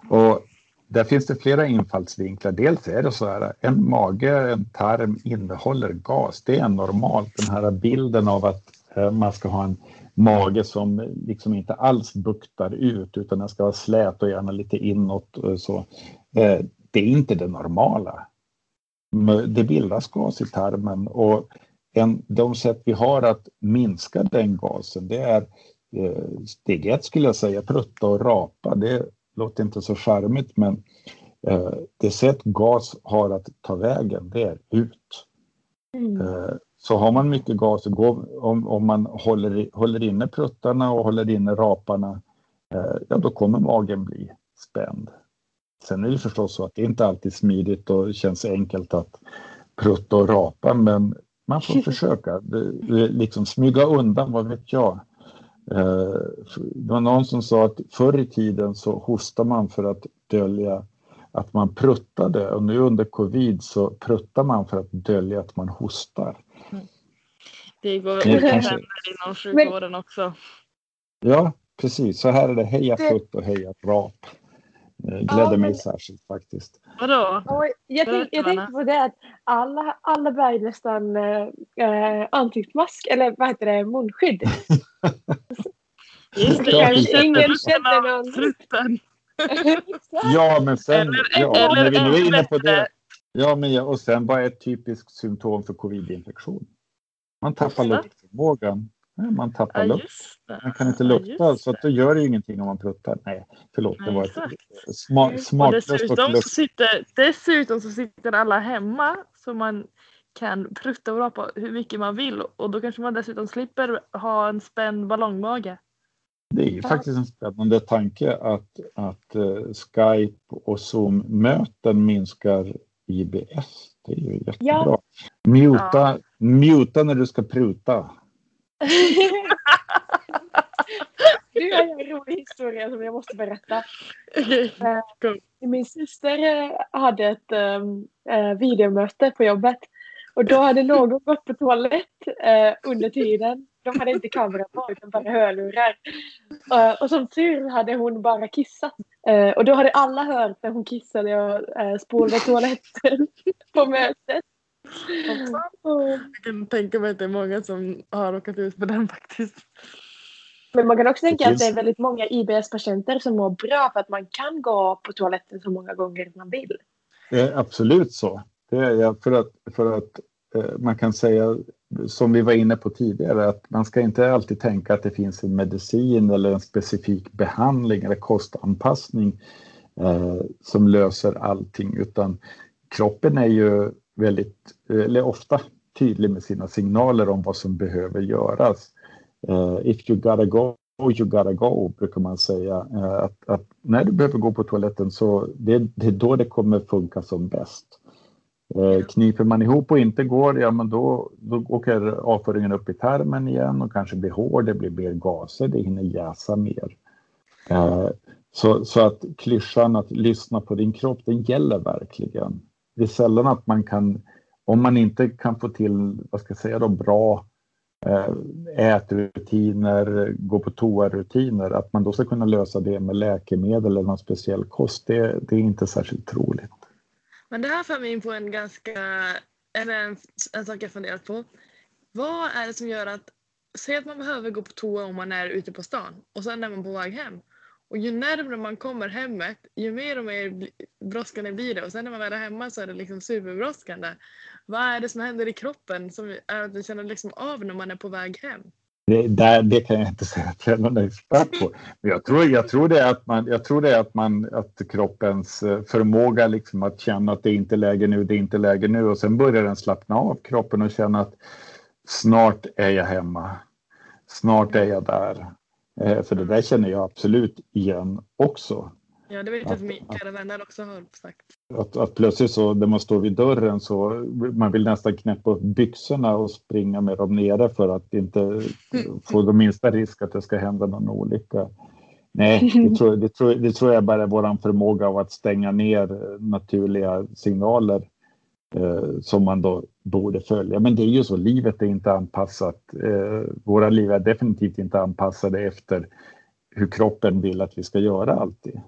Och där finns det flera infallsvinklar. Dels är det så här, en mage, en tarm innehåller gas. Det är normalt. Den här bilden av att eh, man ska ha en mage som liksom inte alls buktar ut utan den ska vara slät och gärna lite inåt. Och så. Eh, det är inte det normala. Det bildas gas i tarmen och en, de sätt vi har att minska den gasen det är eh, steg ett skulle jag säga, prutta och rapa. Det låter inte så charmigt men eh, det sätt gas har att ta vägen det är ut. Mm. Så har man mycket gas, om, om man håller, håller inne pruttarna och håller inne raparna, eh, ja då kommer magen bli spänd. Sen är det förstås så att det inte alltid är smidigt och känns enkelt att prutta och rapa, men man får försöka liksom smyga undan, vad vet jag. Eh, det var någon som sa att förr i tiden så hostar man för att dölja att man pruttade och nu under covid så pruttar man för att dölja att man hostar. Det går det kanske... inom sjukvården också. Ja, precis. Så här är det heja det... putt och heja rap. Gläder ja, mig men... särskilt faktiskt. Vadå? Jag, tänk, jag tänkte på det att alla, alla bär nästan äh, ansiktsmask, eller vad heter det, munskydd. Just det, kanske ingen känner någon. ja, men sen, eller, ja, eller, när vi nu är inne på det. Ja, men ja, och sen vad är ett typiskt symptom för covid-infektion? Man tappar luktförmågan. Man tappar ja, lukt. Man kan inte lukta ja, så att då gör det ju ingenting om man pruttar. Nej, förlåt. Nej, det var ett sma smaklöst dessutom, och så sitter, dessutom så sitter alla hemma så man kan prutta och rapa hur mycket man vill och då kanske man dessutom slipper ha en spänd ballongmage. Det är ju faktiskt en spännande tanke att, att uh, Skype och Zoom-möten minskar IBS. Det är ju jättebra. Ja. Muta, ja. muta när du ska pruta. [LAUGHS] Nu har jag en rolig historia som jag måste berätta. [LAUGHS] Eh, min syster eh, hade ett äh, videomöte på jobbet och då hade någon gått på toalett äh, under tiden. De hade inte kamera på utan bara hörlurar. Uh, och som tur hade hon bara kissat. Och då hade alla hört när hon kissade och uh, spolade toaletten [LAUGHS] på mötet. Jag kan tänka mig att det är många som har råkat ut för den faktiskt. Men man kan också tänka att det är väldigt många IBS-patienter som mår bra för att man kan gå på toaletten så många gånger man vill. Det är absolut så. Det är för att, för att eh, man kan säga som vi var inne på tidigare att man ska inte alltid tänka att det finns en medicin eller en specifik behandling eller kostanpassning eh, som löser allting utan kroppen är ju väldigt, eller ofta tydlig med sina signaler om vad som behöver göras. Uh, if you gotta go, you gotta go, brukar man säga. Uh, att, att, när du behöver gå på toaletten så det, det är då det kommer funka som bäst. Uh, kniper man ihop och inte går, ja men då, då åker avföringen upp i tarmen igen och kanske blir hård, det blir mer gaser, det hinner jäsa mer. Så, så att klyschan att lyssna på din kropp, den gäller verkligen det är sällan att man kan, om man inte kan få till, vad ska jag säga då, bra eh, ätrutiner, gå på toarutiner, att man då ska kunna lösa det med läkemedel eller någon speciell kost, det, det är inte särskilt troligt. Men det här för mig in på en ganska, eller en, en sak jag funderat på. Vad är det som gör att, säg att man behöver gå på toa om man är ute på stan och sen är man på väg hem och ju närmare man kommer hemmet, ju mer och mer brådskande blir det. Och sen när man väl är hemma så är det liksom superbrådskande. Vad är det som händer i kroppen som man känner liksom av när man är på väg hem? Det, där, det kan jag inte [LAUGHS] säga att jag är någon expert på. Men jag tror, jag tror det är att man, jag tror det är att man, att kroppens eh, förmåga liksom att känna att det är inte läge nu, det är inte läge nu och sen börjar den slappna av kroppen och känna att snart är jag hemma. Snart är jag där. Eh, för det där känner jag absolut igen också. Ja, det vet jag att mina vänner också har sagt. Att, att plötsligt så när man står vid dörren så man vill nästan knäppa upp byxorna och springa med dem nere för att inte [LAUGHS] få den minsta risk att det ska hända någon olycka. Nej, det tror, det, tror, det tror jag bara är vår förmåga av att stänga ner naturliga signaler eh, som man då borde följa. Men det är ju så, livet är inte anpassat. Eh, våra liv är definitivt inte anpassade efter hur kroppen vill att vi ska göra alltid.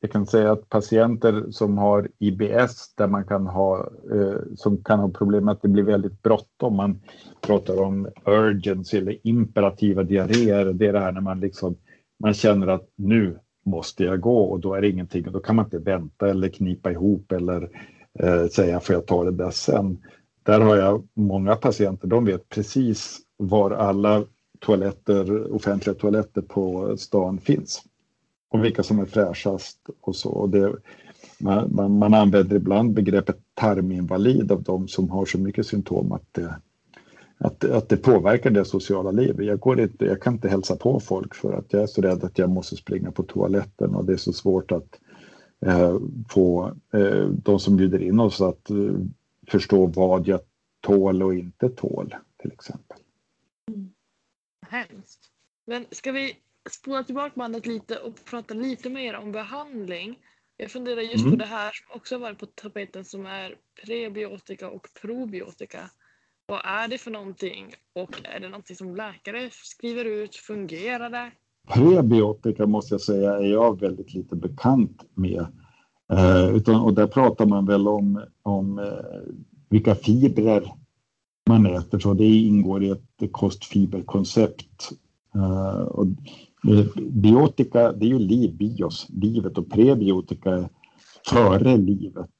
Jag kan säga att patienter som har IBS där man kan ha, eh, som kan ha problem med att det blir väldigt bråttom. Man pratar om urgency eller imperativa diarréer. Det är det här när man liksom man känner att nu måste jag gå och då är det ingenting och då kan man inte vänta eller knipa ihop eller eh, säga får jag ta det där sen. Där har jag många patienter, de vet precis var alla toaletter, offentliga toaletter på stan finns och vilka som är fräschast och så. Och det, man, man, man, använder ibland begreppet tarminvalid av de som har så mycket symptom att det, att, att det påverkar det sociala livet. Jag, går inte, jag kan inte hälsa på folk för att jag är så rädd att jag måste springa på toaletten och det är så svårt att eh, få eh, de som bjuder in oss att eh, förstå vad jag tål och inte tål till exempel. Mm. Hemskt. Men ska vi spola tillbaka bandet lite och prata lite mer om behandling? Jag funderar just mm. på det här som också varit på tapeten som är prebiotika och probiotika. Vad är det för någonting och är det någonting som läkare skriver ut? Fungerar det? Prebiotika måste jag säga är jag väldigt lite bekant med. Eh, utan, och där pratar man väl om, om eh, vilka fibrer man äter, så det ingår i ett kostfiberkoncept. Eh, och eh, biotika, det är ju liv, bios, livet och prebiotika är före livet.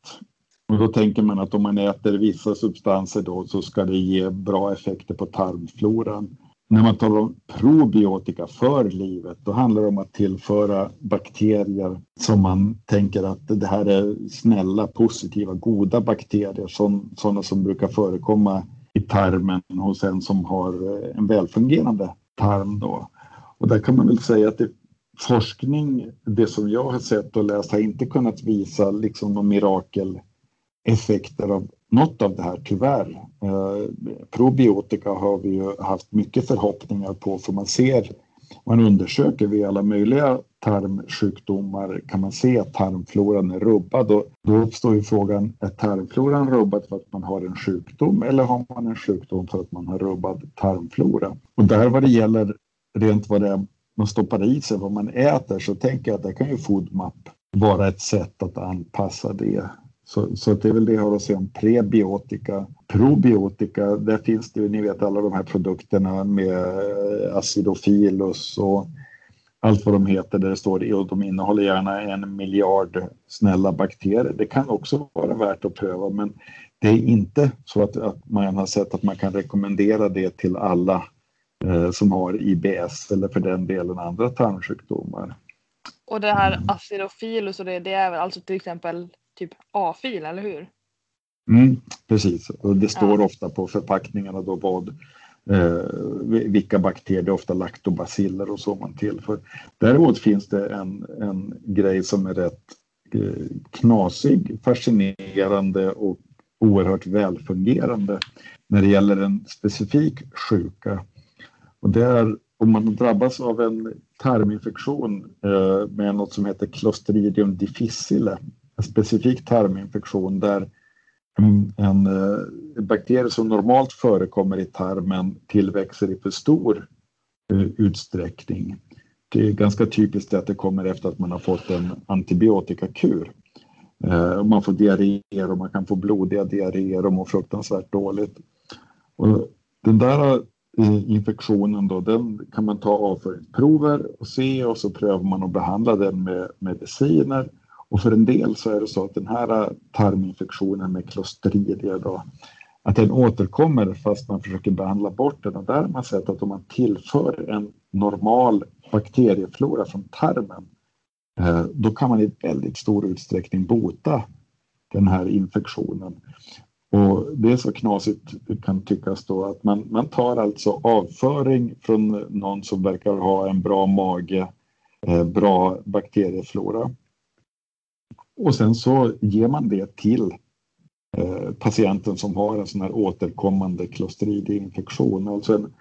Och då tänker man att om man äter vissa substanser då så ska det ge bra effekter på tarmfloran. När man talar om probiotika för livet, då handlar det om att tillföra bakterier som man tänker att det här är snälla, positiva, goda bakterier, sådana som brukar förekomma i tarmen hos en som har eh, en välfungerande tarm. Då. Och där kan man väl säga att det, forskning, det som jag har sett och läst, har inte kunnat visa liksom några mirakeleffekter av något av det här tyvärr. Eh, probiotika har vi ju haft mycket förhoppningar på för man ser, man undersöker vid alla möjliga tarmsjukdomar kan man se att tarmfloran är rubbad och då uppstår ju frågan, är tarmfloran rubbad för att man har en sjukdom eller har man en sjukdom för att man har rubbad tarmflora? Och där vad det gäller rent vad det är man stoppar i sig, vad man äter, så tänker jag att det kan ju FoodMap vara ett sätt att anpassa det så, så det är väl det jag har att säga om prebiotika. Probiotika, där finns det ju, ni vet alla de här produkterna med eh, acidofilus och allt vad de heter där det står och de innehåller gärna en miljard snälla bakterier. Det kan också vara värt att pröva men det är inte så att, att man har sett att man kan rekommendera det till alla eh, som har IBS eller för den delen andra tarmsjukdomar. Och det här acidofilus och det, det är väl alltså till exempel typ A-fil, eller hur? Mm, precis, och det står ja. ofta på förpackningarna då vad eh, vilka bakterier, ofta laktobaciller och så man tillför. Däremot finns det en, en grej som är rätt eh, knasig, fascinerande och oerhört välfungerande när det gäller en specifik sjuka. Och det är om man drabbas av en tarminfektion eh, med något som heter Clostridium difficile en specifik tarminfektion där en, en, en bakterie som normalt förekommer i tarmen tillväxer i för stor uh, utsträckning. Det är ganska typiskt att det kommer efter att man har fått en antibiotikakur. Uh, man får diarréer och man kan få blodiga diarréer och mår fruktansvärt dåligt. Och den där infektionen då, den kan man ta avföringsprover och se och så prövar man att behandla den med mediciner och för en del så är det så att den här tarminfektionen med klostridier då, att den återkommer fast man försöker behandla bort den. Och där har man sett att om man tillför en normal bakterieflora från tarmen, eh, då kan man i väldigt stor utsträckning bota den här infektionen. Och det är så knasigt kan tyckas då att man, man tar alltså avföring från någon som verkar ha en bra mage, eh, bra bakterieflora och sen så ger man det till eh, patienten som har en sån här återkommande klostridieinfektion. Alltså en,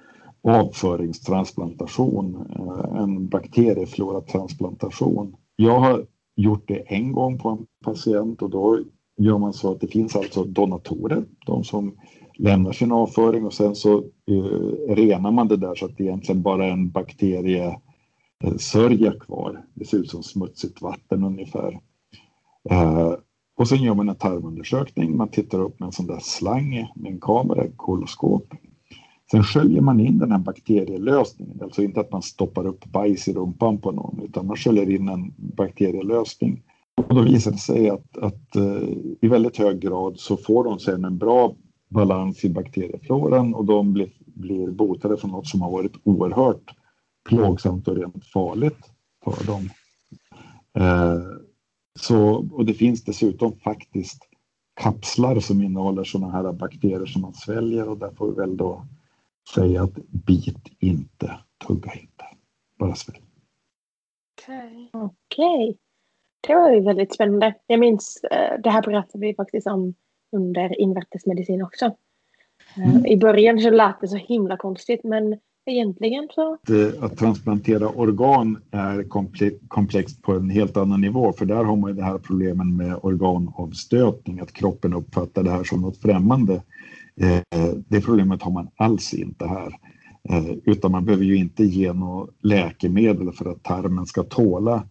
avföringstransplantation, eh, en bakteriefloratransplantation. Jag har gjort det en gång på en patient och då gör man så att det finns alltså donatorer, de som lämnar sin avföring och sen så uh, renar man det där så att det egentligen bara är en bakteriesörja kvar. Det ser ut som smutsigt vatten ungefär. Eh, och sen gör man en tarmundersökning. Man tittar upp med en sån där slang med en kamera, koloskop. Sen sköljer man in den här bakterielösningen, alltså inte att man stoppar upp bajs i rumpan på någon, utan man sköljer in en bakterielösning. Och då visar det sig att, att uh, i väldigt hög grad så får de sen en bra balans i bakteriefloran och de blir, blir botade från något som har varit oerhört plågsamt och rent farligt för dem. Uh, så, och det finns dessutom faktiskt kapslar som innehåller sådana här bakterier som man sväljer och där får vi väl då säga att bit inte, tugga inte, bara svälj. Okej. Okay. Okay. Det var ju väldigt spännande. Jag minns, eh, det här pratade vi faktiskt om under invärtesmedicin också. Eh, mm. I början så lät det så himla konstigt men egentligen så. Att transplantera organ är komplext på en helt annan nivå för där har man ju det här problemen med organavstötning, att kroppen uppfattar det här som något främmande. Eh, det problemet har man alls inte här. Eh, utan man behöver ju inte ge något läkemedel för att tarmen ska tåla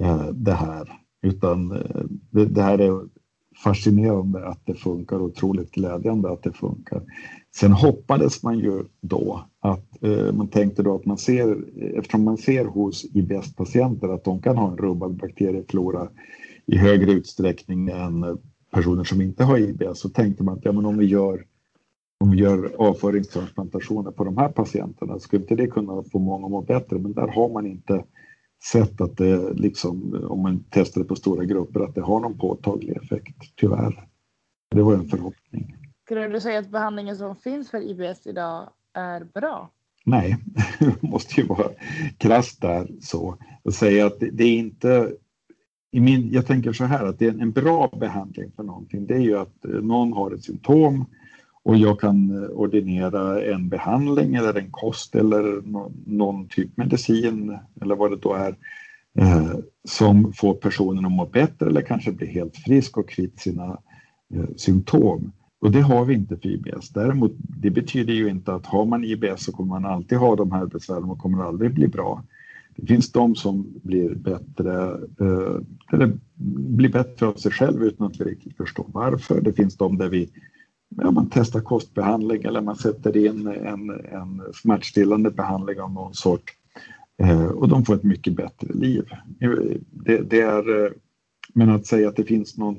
eh, det här. Utan eh, det här är fascinerande att det funkar, otroligt glädjande att det funkar. Sen hoppades man ju då att eh, man tänkte då att man ser, eftersom man ser hos IBS-patienter att de kan ha en rubbad bakterieflora i högre utsträckning än personer som inte har IBS så tänkte man att ja, men om vi gör om vi gör avföringstransplantationer på de här patienterna skulle inte det kunna få många att må bättre men där har man inte sett att det liksom om man testar det på stora grupper att det har någon påtaglig effekt tyvärr. Det var en förhoppning. Skulle du säga att behandlingen som finns för IBS idag är bra? Nej, det [LAUGHS] måste ju vara krasst där så. Och säga att det, det är inte i min, jag tänker så här att det är en bra behandling för någonting. Det är ju att eh, någon har ett symptom och jag kan eh, ordinera en behandling eller en kost eller någon, någon typ medicin eller vad det då är eh, som får personen att må bättre eller kanske bli helt frisk och kvitt sina eh, symptom. Och det har vi inte för IBS. Däremot, det betyder ju inte att har man IBS så kommer man alltid ha de här besvären och kommer aldrig bli bra. Det finns de som blir bättre, eh, eller blir bättre av sig själv utan att vi riktigt förstår varför. Det finns de där vi ja, man testar kostbehandling eller man sätter in en, en smärtstillande behandling av någon sort eh, och de får ett mycket bättre liv. Det, det är, eh, men att säga att det finns någon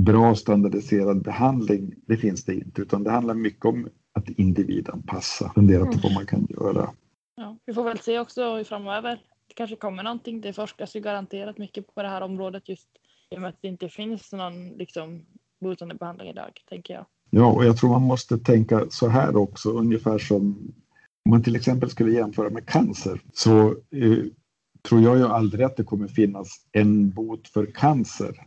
bra standardiserad behandling, det finns det inte, utan det handlar mycket om att individanpassa, fundera på vad man kan göra. Ja, vi får väl se också framöver. Det kanske kommer någonting. Det forskas ju garanterat mycket på det här området just i och med att det inte finns någon liksom, botande behandling idag, tänker jag. Ja, och jag tror man måste tänka så här också, ungefär som om man till exempel skulle jämföra med cancer så eh, tror jag ju aldrig att det kommer finnas en bot för cancer.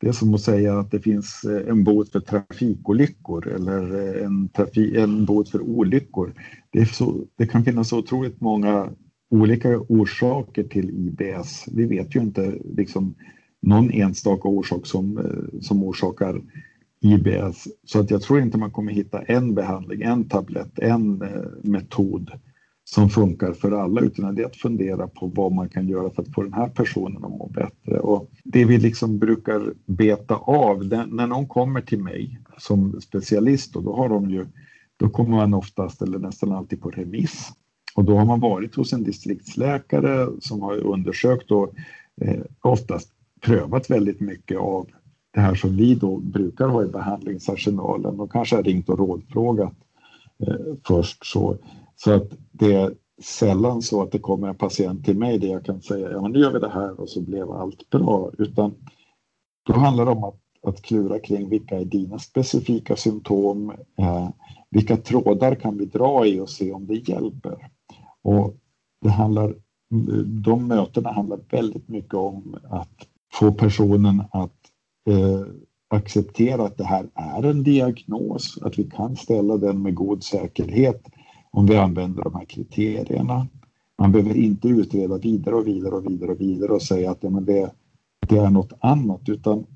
Det är som att säga att det finns eh, en bot för trafikolyckor eller eh, en, trafi en bot för olyckor. Det, så, det, kan finnas otroligt många olika orsaker till IBS. Vi vet ju inte liksom, någon enstaka orsak som, eh, som orsakar IBS. Så att jag tror inte man kommer hitta en behandling, en tablett, en metod som funkar för alla utan det är att fundera på vad man kan göra för att få den här personen att må bättre. Och det vi liksom brukar beta av, när någon kommer till mig som specialist och då har de ju, då kommer man oftast eller nästan alltid på remiss och då har man varit hos en distriktsläkare som har undersökt och eh, oftast prövat väldigt mycket av det här som vi då brukar ha i behandlingsarsenalen och kanske har ringt och rådfrågat eh, först. Så så att det är sällan så att det kommer en patient till mig där jag kan säga ja men nu gör vi det här och så blev allt bra. Utan då handlar det om att, att klura kring vilka är dina specifika symptom? Eh, vilka trådar kan vi dra i och se om det hjälper? Och det handlar, de mötena handlar väldigt mycket om att få personen att eh, acceptera att det här är en diagnos, att vi kan ställa den med god säkerhet om vi använder de här kriterierna. Man behöver inte utreda vidare och vidare och vidare och vidare och säga att ja, men det, det är något annat utan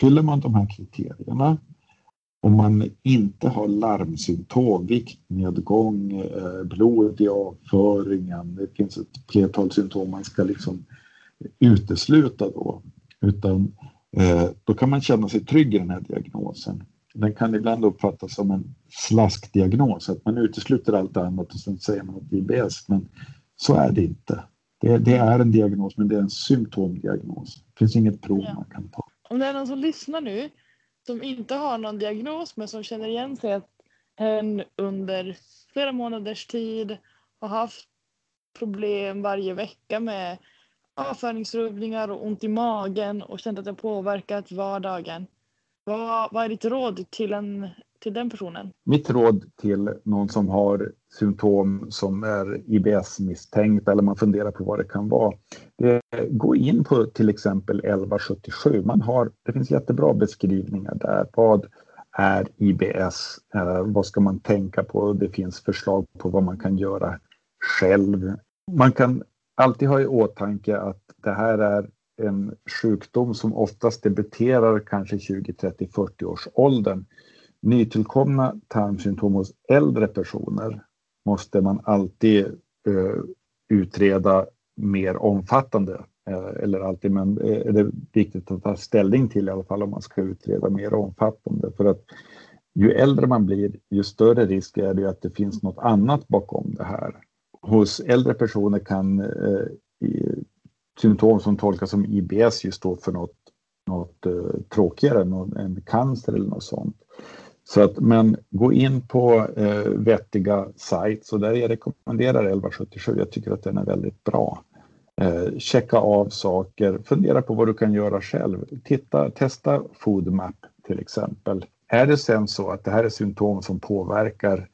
fyller man de här kriterierna om man inte har larmsymptom, viktnedgång, eh, blod i avföringen, det finns ett flertal symptom man ska liksom utesluta då, utan eh, då kan man känna sig trygg i den här diagnosen. Den kan ibland uppfattas som en slaskdiagnos, att man utesluter allt annat och sen säger man att IBS, men så är det inte. Det, det, är en diagnos, men det är en symptomdiagnos. Det finns inget prov ja. man kan ta. Om det är någon som lyssnar nu som inte har någon diagnos men som känner igen sig att hen under flera månaders tid har haft problem varje vecka med avföringsrubbningar och ont i magen och känt att det påverkat vardagen. Vad, vad är ditt råd till, en, till den personen? Mitt råd till någon som har symptom som är IBS-misstänkt eller man funderar på vad det kan vara. Det gå in på till exempel 1177. Man har, det finns jättebra beskrivningar där. Vad är IBS? Eh, vad ska man tänka på? Det finns förslag på vad man kan göra själv. Man kan alltid ha i åtanke att det här är en sjukdom som oftast debuterar kanske 20, 30, 40 års åldern. Nytillkomna tarmsymptom hos äldre personer måste man alltid eh, utreda mer omfattande. Eh, eller alltid, men eh, är det viktigt att ta ställning till i alla fall om man ska utreda mer omfattande. För att ju äldre man blir, ju större risk är det att det finns något annat bakom det här. Hos äldre personer kan eh, symptom som tolkas som IBS just då för något, något eh, tråkigare, någon, en cancer eller något sånt. Så att, men gå in på eh, vettiga sites och där jag rekommenderar 1177. Jag tycker att den är väldigt bra. Eh, checka av saker, fundera på vad du kan göra själv. Titta, testa FoodMap till exempel. Är det sen så att det här är symptom som påverkar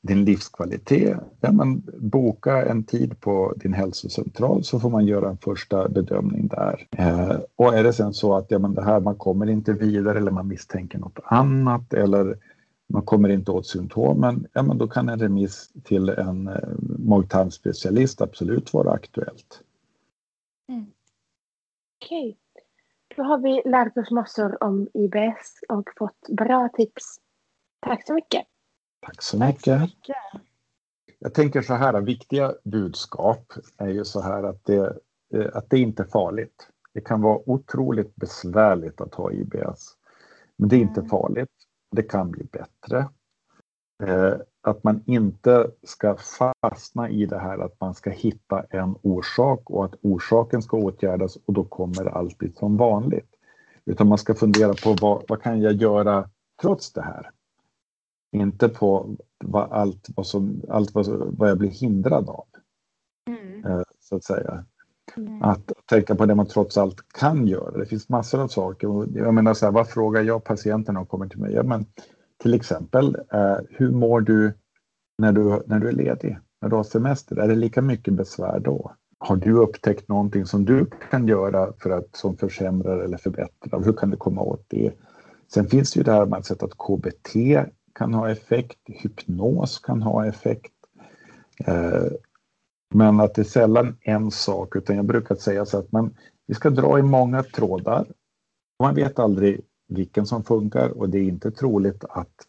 din livskvalitet, ja, men boka en tid på din hälsocentral så får man göra en första bedömning där. Eh, och är det sen så att ja, men det här, man kommer inte vidare eller man misstänker något annat eller man kommer inte åt symptomen, ja, men då kan en remiss till en eh, mag-tarmspecialist absolut vara aktuellt. Mm. Okej, okay. då har vi lärt oss massor om IBS och fått bra tips. Tack så mycket. Tack så mycket. Tack så mycket. Jag tänker så här, viktiga budskap är ju så här att det, eh, att det inte är farligt. Det kan vara otroligt besvärligt att ha IBS, men det är inte mm. farligt. Det kan bli bättre. Eh, att man inte ska fastna i det här att man ska hitta en orsak och att orsaken ska åtgärdas och då kommer allt bli som vanligt. Utan man ska fundera på vad, vad kan jag göra trots det här? Inte på vad, allt, vad, som, allt vad, vad jag blir hindrad av. Mm. Eh, så att säga. Mm. Att tänka på det man trots allt kan göra. Det finns massor av saker. Jag menar så här, vad frågar jag patienten när de kommer till mig? Ja, men, till exempel, eh, hur mår du när, du när du är ledig? När du har semester? Är det lika mycket besvär då? Har du upptäckt någonting som du kan göra för att som försämrar eller förbättrar? Hur kan du komma åt det? Sen finns det ju det här med att KBT kan ha effekt, hypnos kan ha effekt. Eh, men att det är sällan en sak, utan jag brukar säga så att man, vi ska dra i många trådar. Man vet aldrig vilken som funkar och det är inte troligt att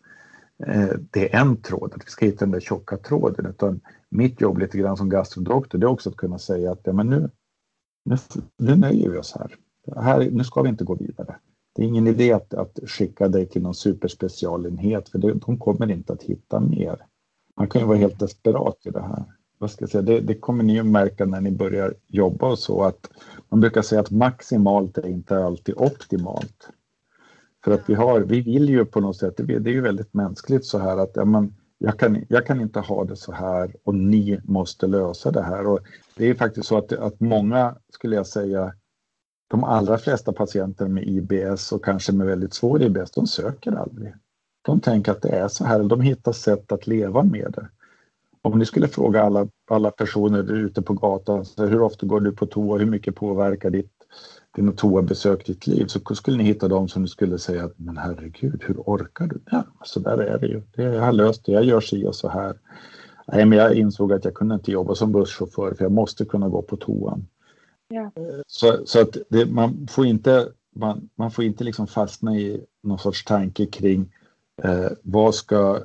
eh, det är en tråd, att vi ska hitta den där tjocka tråden, utan mitt jobb lite grann som gastrodoktor, det är också att kunna säga att ja, men nu, nu, nu nöjer vi oss här. här. Nu ska vi inte gå vidare. Det är ingen idé att, att skicka dig till någon superspecialenhet för det, de kommer inte att hitta mer. Man kan ju vara helt desperat i det här. Vad ska jag säga? Det, det kommer ni att märka när ni börjar jobba och så att man brukar säga att maximalt är inte alltid optimalt. För att vi har, vi vill ju på något sätt, det är ju väldigt mänskligt så här att ja, men, jag, kan, jag kan inte ha det så här och ni måste lösa det här. Och det är faktiskt så att, att många, skulle jag säga, de allra flesta patienter med IBS och kanske med väldigt svår IBS, de söker aldrig. De tänker att det är så här, de hittar sätt att leva med det. Om ni skulle fråga alla, alla personer ute på gatan, så hur ofta går du på toa, hur mycket påverkar ditt, dina toabesök ditt liv? Så skulle ni hitta dem som skulle säga att men herregud, hur orkar du? Ja, så där är det ju. Det, jag har löst det, jag gör si och så här. Nej, men jag insåg att jag kunde inte jobba som busschaufför för jag måste kunna gå på toan. Ja. Så, så att det, man får inte, man, man får inte liksom fastna i någon sorts tanke kring eh, vad, ska,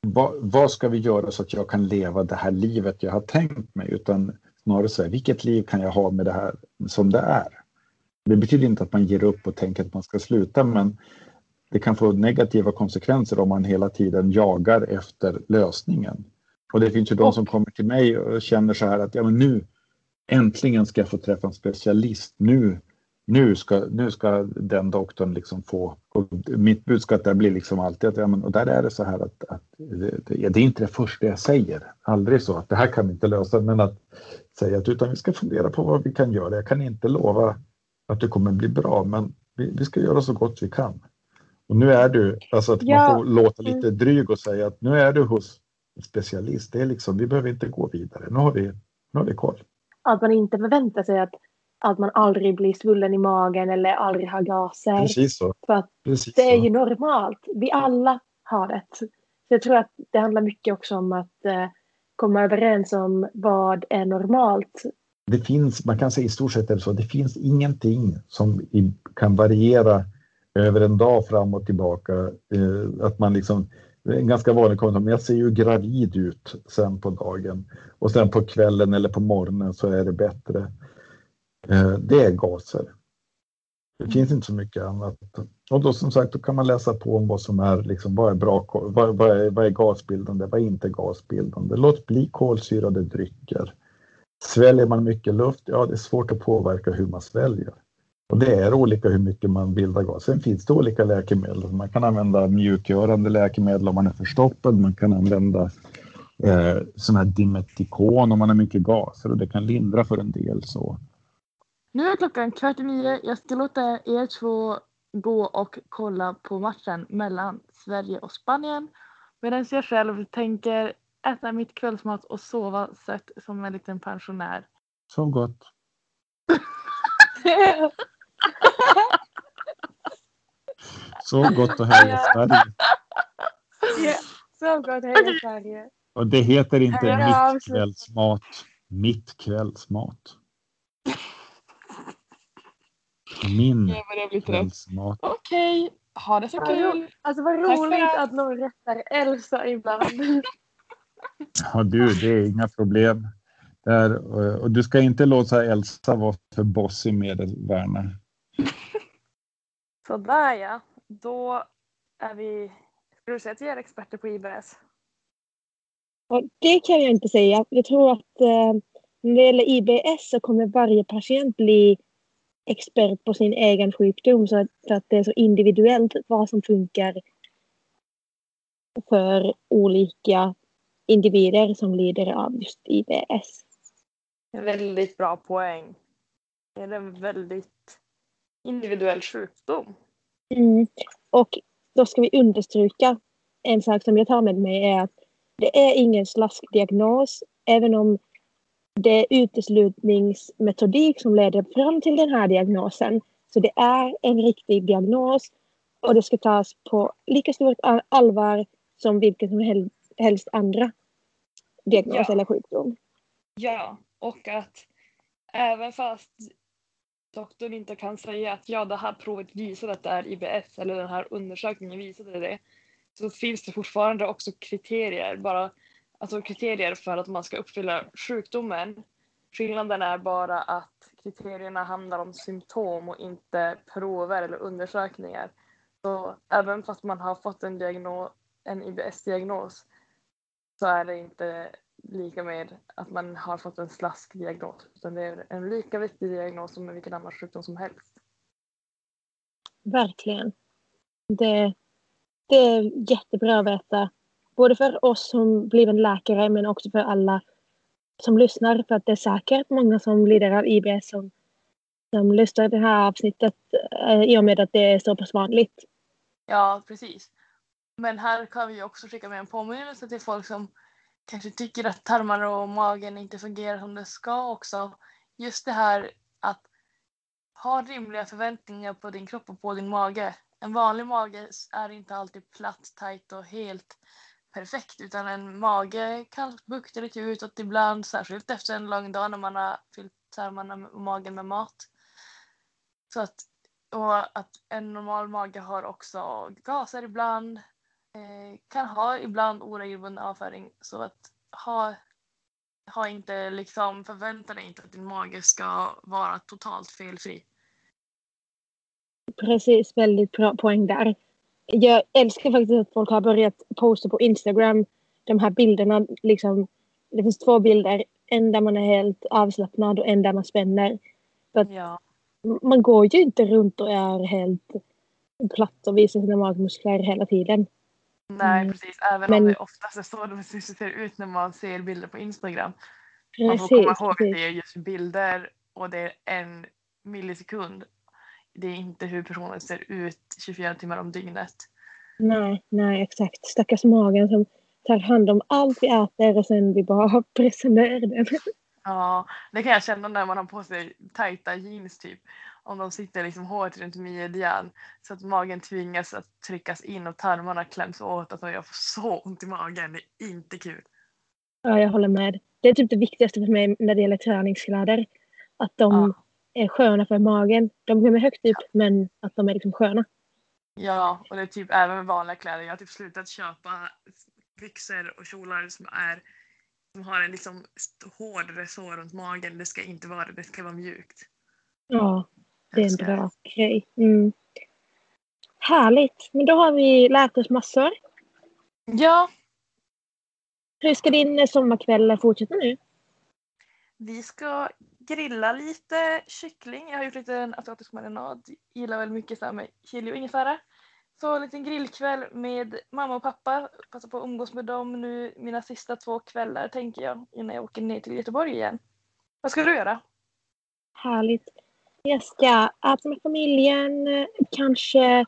vad, vad ska vi göra så att jag kan leva det här livet jag har tänkt mig utan snarare så här, vilket liv kan jag ha med det här som det är? Det betyder inte att man ger upp och tänker att man ska sluta men det kan få negativa konsekvenser om man hela tiden jagar efter lösningen. Och det finns ju de som kommer till mig och känner så här att ja, men nu äntligen ska jag få träffa en specialist. Nu, nu, ska, nu ska den doktorn liksom få... Och mitt budskap där blir liksom alltid att ja, men, och där är det så här att, att det, det, är inte det första jag säger. Aldrig så att det här kan vi inte lösa, men att säga att utan vi ska fundera på vad vi kan göra. Jag kan inte lova att det kommer bli bra, men vi, vi ska göra så gott vi kan. Och nu är du, alltså att ja. man får låta lite mm. dryg och säga att nu är du hos specialist. Det är liksom, vi behöver inte gå vidare. Nu har vi, nu har vi koll. Att man inte förväntar sig att, att man aldrig blir svullen i magen eller aldrig har gaser. Precis så. För att Precis det är ju normalt. Vi alla har det. Så jag tror att det handlar mycket också om att eh, komma överens om vad är normalt. Det finns, man kan säga i stort sett är det så, det finns ingenting som kan variera över en dag fram och tillbaka. Eh, att man liksom, en ganska vanlig kommentar, men jag ser ju gravid ut sen på dagen och sen på kvällen eller på morgonen så är det bättre. Eh, det är gaser. Det finns inte så mycket annat. Och då som sagt, då kan man läsa på om vad som är, liksom, vad är bra, vad, vad, är, vad är gasbildande, vad är inte gasbildande. Låt bli kolsyrade drycker. Sväljer man mycket luft, ja det är svårt att påverka hur man sväljer. Och det är olika hur mycket man bildar gas. Sen finns det olika läkemedel. Man kan använda mjukgörande läkemedel om man är förstoppad. Man kan använda eh, sån här dimetikon om man har mycket gaser och det kan lindra för en del. så. Nu är klockan kvart i nio. Jag ska låta er två gå och kolla på matchen mellan Sverige och Spanien medan jag själv tänker äta mitt kvällsmat och sova sött som en liten pensionär. Så gott. [LAUGHS] Så gott att heja Sverige. Ja, så gott att heja Sverige. Och det heter inte ja, mitt kvällsmat. Mitt kvällsmat. Min kvällsmat. Okej, okay. ha det så kul. Alltså vad roligt att någon rättar Elsa ibland. [LAUGHS] Ja du, det är inga problem. Där, och du ska inte låta Elsa vara för bossig med det, Werner. Sådär ja. Då är vi, ska du säga att vi är experter på IBS? Ja, det kan jag inte säga. Jag tror att eh, när det gäller IBS så kommer varje patient bli expert på sin egen sjukdom så att, för att det är så individuellt vad som funkar för olika individer som lider av just IBS. En väldigt bra poäng. Det är en väldigt individuell sjukdom. Mm. Och då ska vi understryka en sak som jag tar med mig är att det är ingen slaskdiagnos även om det är uteslutningsmetodik som leder fram till den här diagnosen. Så det är en riktig diagnos och det ska tas på lika stort allvar som vilken som helst andra diagnos ja. eller sjukdom. Ja, och att även fast doktorn inte kan säga att ja, det här provet visar att det är IBS eller den här undersökningen visade det, så finns det fortfarande också kriterier, bara, alltså kriterier för att man ska uppfylla sjukdomen. Skillnaden är bara att kriterierna handlar om symptom och inte prover eller undersökningar. Så även fast man har fått en, diagnos, en IBS-diagnos så är det inte lika med att man har fått en slaskdiagnos utan det är en lika viktig diagnos som vilken annan sjukdom som helst. Verkligen. Det, det är jättebra att veta. Både för oss som blivande läkare men också för alla som lyssnar för att det är säkert många som lider av IBS som, som lyssnar det här avsnittet eh, i och med att det är så pass vanligt. Ja, precis. Men här kan vi också skicka med en påminnelse till folk som kanske tycker att tarmar och magen inte fungerar som det ska också. Just det här att ha rimliga förväntningar på din kropp och på din mage. En vanlig mage är inte alltid platt, tajt och helt perfekt utan en mage kan bukta lite utåt ibland särskilt efter en lång dag när man har fyllt tarmarna och magen med mat. Så att, och att en normal mage har också gaser ibland. Eh, kan ha ibland oregelbunden avföring så att ha, ha inte liksom förvänta dig inte att din mage ska vara totalt felfri. Precis, väldigt bra poäng där. Jag älskar faktiskt att folk har börjat posta på Instagram de här bilderna. Liksom, det finns två bilder. En där man är helt avslappnad och en där man spänner. Ja. man går ju inte runt och är helt platt och visar sina magmuskler hela tiden. Nej Mm. precis, även om Men- det oftast är så [LAUGHS] det ser ut när man ser bilder på Instagram. Man får komma Precis, ihåg att precis. det är just bilder och det är en millisekund. Det är inte hur personen ser ut 24 timmar om dygnet. Nej, nej exakt. Stackars magen som tar hand om allt vi äter och sen vi bara pressar ner den. Ja, det kan jag känna när man har på sig tajta jeans typ. Om de sitter liksom hårt runt midjan så att magen tvingas att tryckas in och tarmarna kläms åt. Alltså jag får så ont i magen. Det är inte kul. Ja, jag håller med. Det är typ det viktigaste för mig när det gäller träningskläder. Att de är sköna för magen. De kommer högt upp men att de är liksom sköna. Ja, och det är typ även med vanliga kläder. Jag har typ slutat köpa byxor och kjolar som är som har en liksom hård resår runt magen. Det ska inte vara. Det ska vara mjukt. Ja, det är en bra grej. Mm. Härligt. Men då har vi lärt oss massor. Ja, Hur ska din sommarkväll fortsätta nu? vi ska grilla lite kyckling. Jag har gjort lite en asiatisk marinad. Gillar väl mycket så med chili och ingefära. Så en liten grillkväll med mamma och pappa. Passa på att umgås med dem nu mina sista två kvällar tänker jag innan jag åker ner till Göteborg igen. Vad ska du göra? Härligt. Jag ska äta med familjen, eh, kanske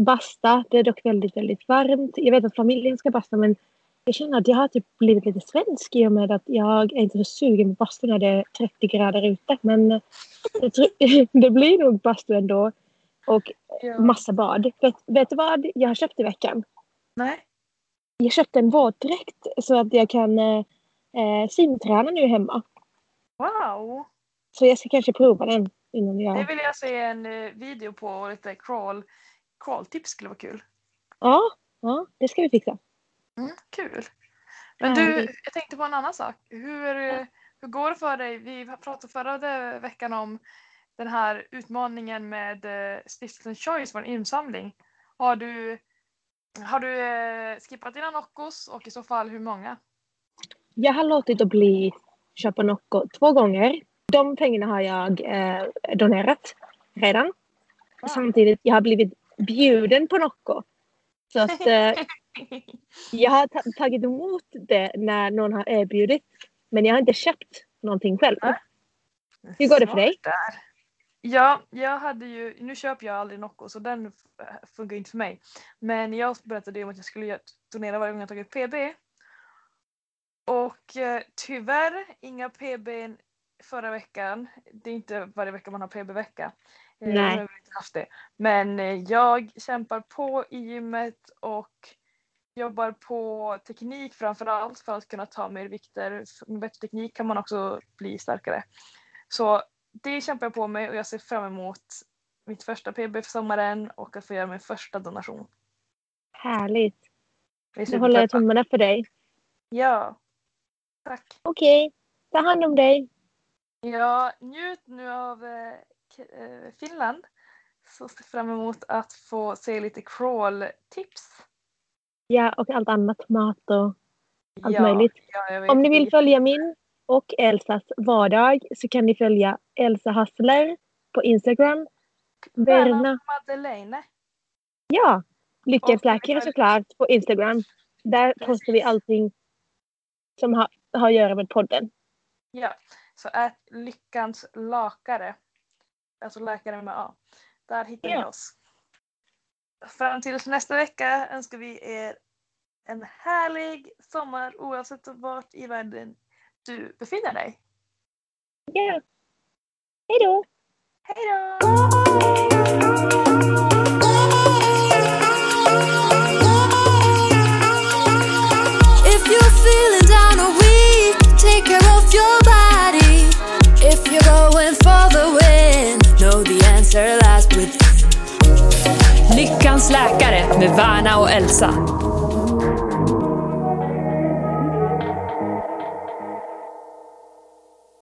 basta. Det är dock väldigt, väldigt varmt. Jag vet att familjen ska basta men jag känner att jag har typ blivit lite svensk i och med att jag är inte så sugen på bastu när det är 30 grader ute. Men eh, [LAUGHS] det blir nog bastu ändå. Och massa bad. Vet, vet du vad jag har köpt i veckan? Nej? Jag köpte en våtdräkt så att jag kan eh, eh, simträna nu hemma. Wow! Så jag ska kanske prova den innan jag... Det vill jag se en eh, video på och lite crawl. Crawl-tips skulle vara kul. Ja, ja, det ska vi fixa. Mm, kul! Men du, jag tänkte på en annan sak. Hur, eh, hur går det för dig? Vi pratade förra veckan om den här utmaningen med eh, Stiftelsen Choice, vår insamling. Har du, har du skippat dina Noccos och i så fall hur många? Jag har låtit att bli köpa Nocco två gånger. De pengarna har jag eh, donerat redan. Wow. Samtidigt jag har blivit bjuden på Nocco. Så att eh, [LAUGHS] jag har ta- tagit emot det när någon har erbjudit. Men jag har inte köpt någonting själv. Nej. Hur går det för dig? Där. Ja, jag hade ju, nu köper jag aldrig Nocco så den funkar inte för mig. Men jag berättade ju om att jag skulle donera varje gång jag tagit PB. Och eh, tyvärr inga PB förra veckan. Det är inte varje vecka man har PB-vecka. Eh, Nej. jag inte haft det. Men eh, jag kämpar på i gymmet och jobbar på teknik framför allt för att kunna ta mer vikter. Med bättre teknik kan man också bli starkare. Så det kämpar jag på med och jag ser fram emot mitt första PB för sommaren och att få göra min första donation. Härligt. Nu håller jag tummarna för dig. Ja. Tack. Okej. Ta hand om dig. Ja, njut nu av eh, eh, Finland. Så ser fram emot att få se lite crawl-tips. Ja, och allt annat. Mat och allt ja, möjligt. Ja. Om ni vill följa min och Elsas vardag så kan ni följa Elsa Hassler på Instagram. Verna, Madeleine. ja, Lyckad Och ska vi läkare följa- såklart på Instagram. Där postar vi allting som har, har att göra med podden. Ja, så ät Lyckans lakare. Alltså läkare med A. Där hittar ni oss. Fram till nästa vecka önskar vi er en härlig sommar oavsett vart i världen du befinner dig. Ja. Hej då! Hej då! Med Värna och Elsa.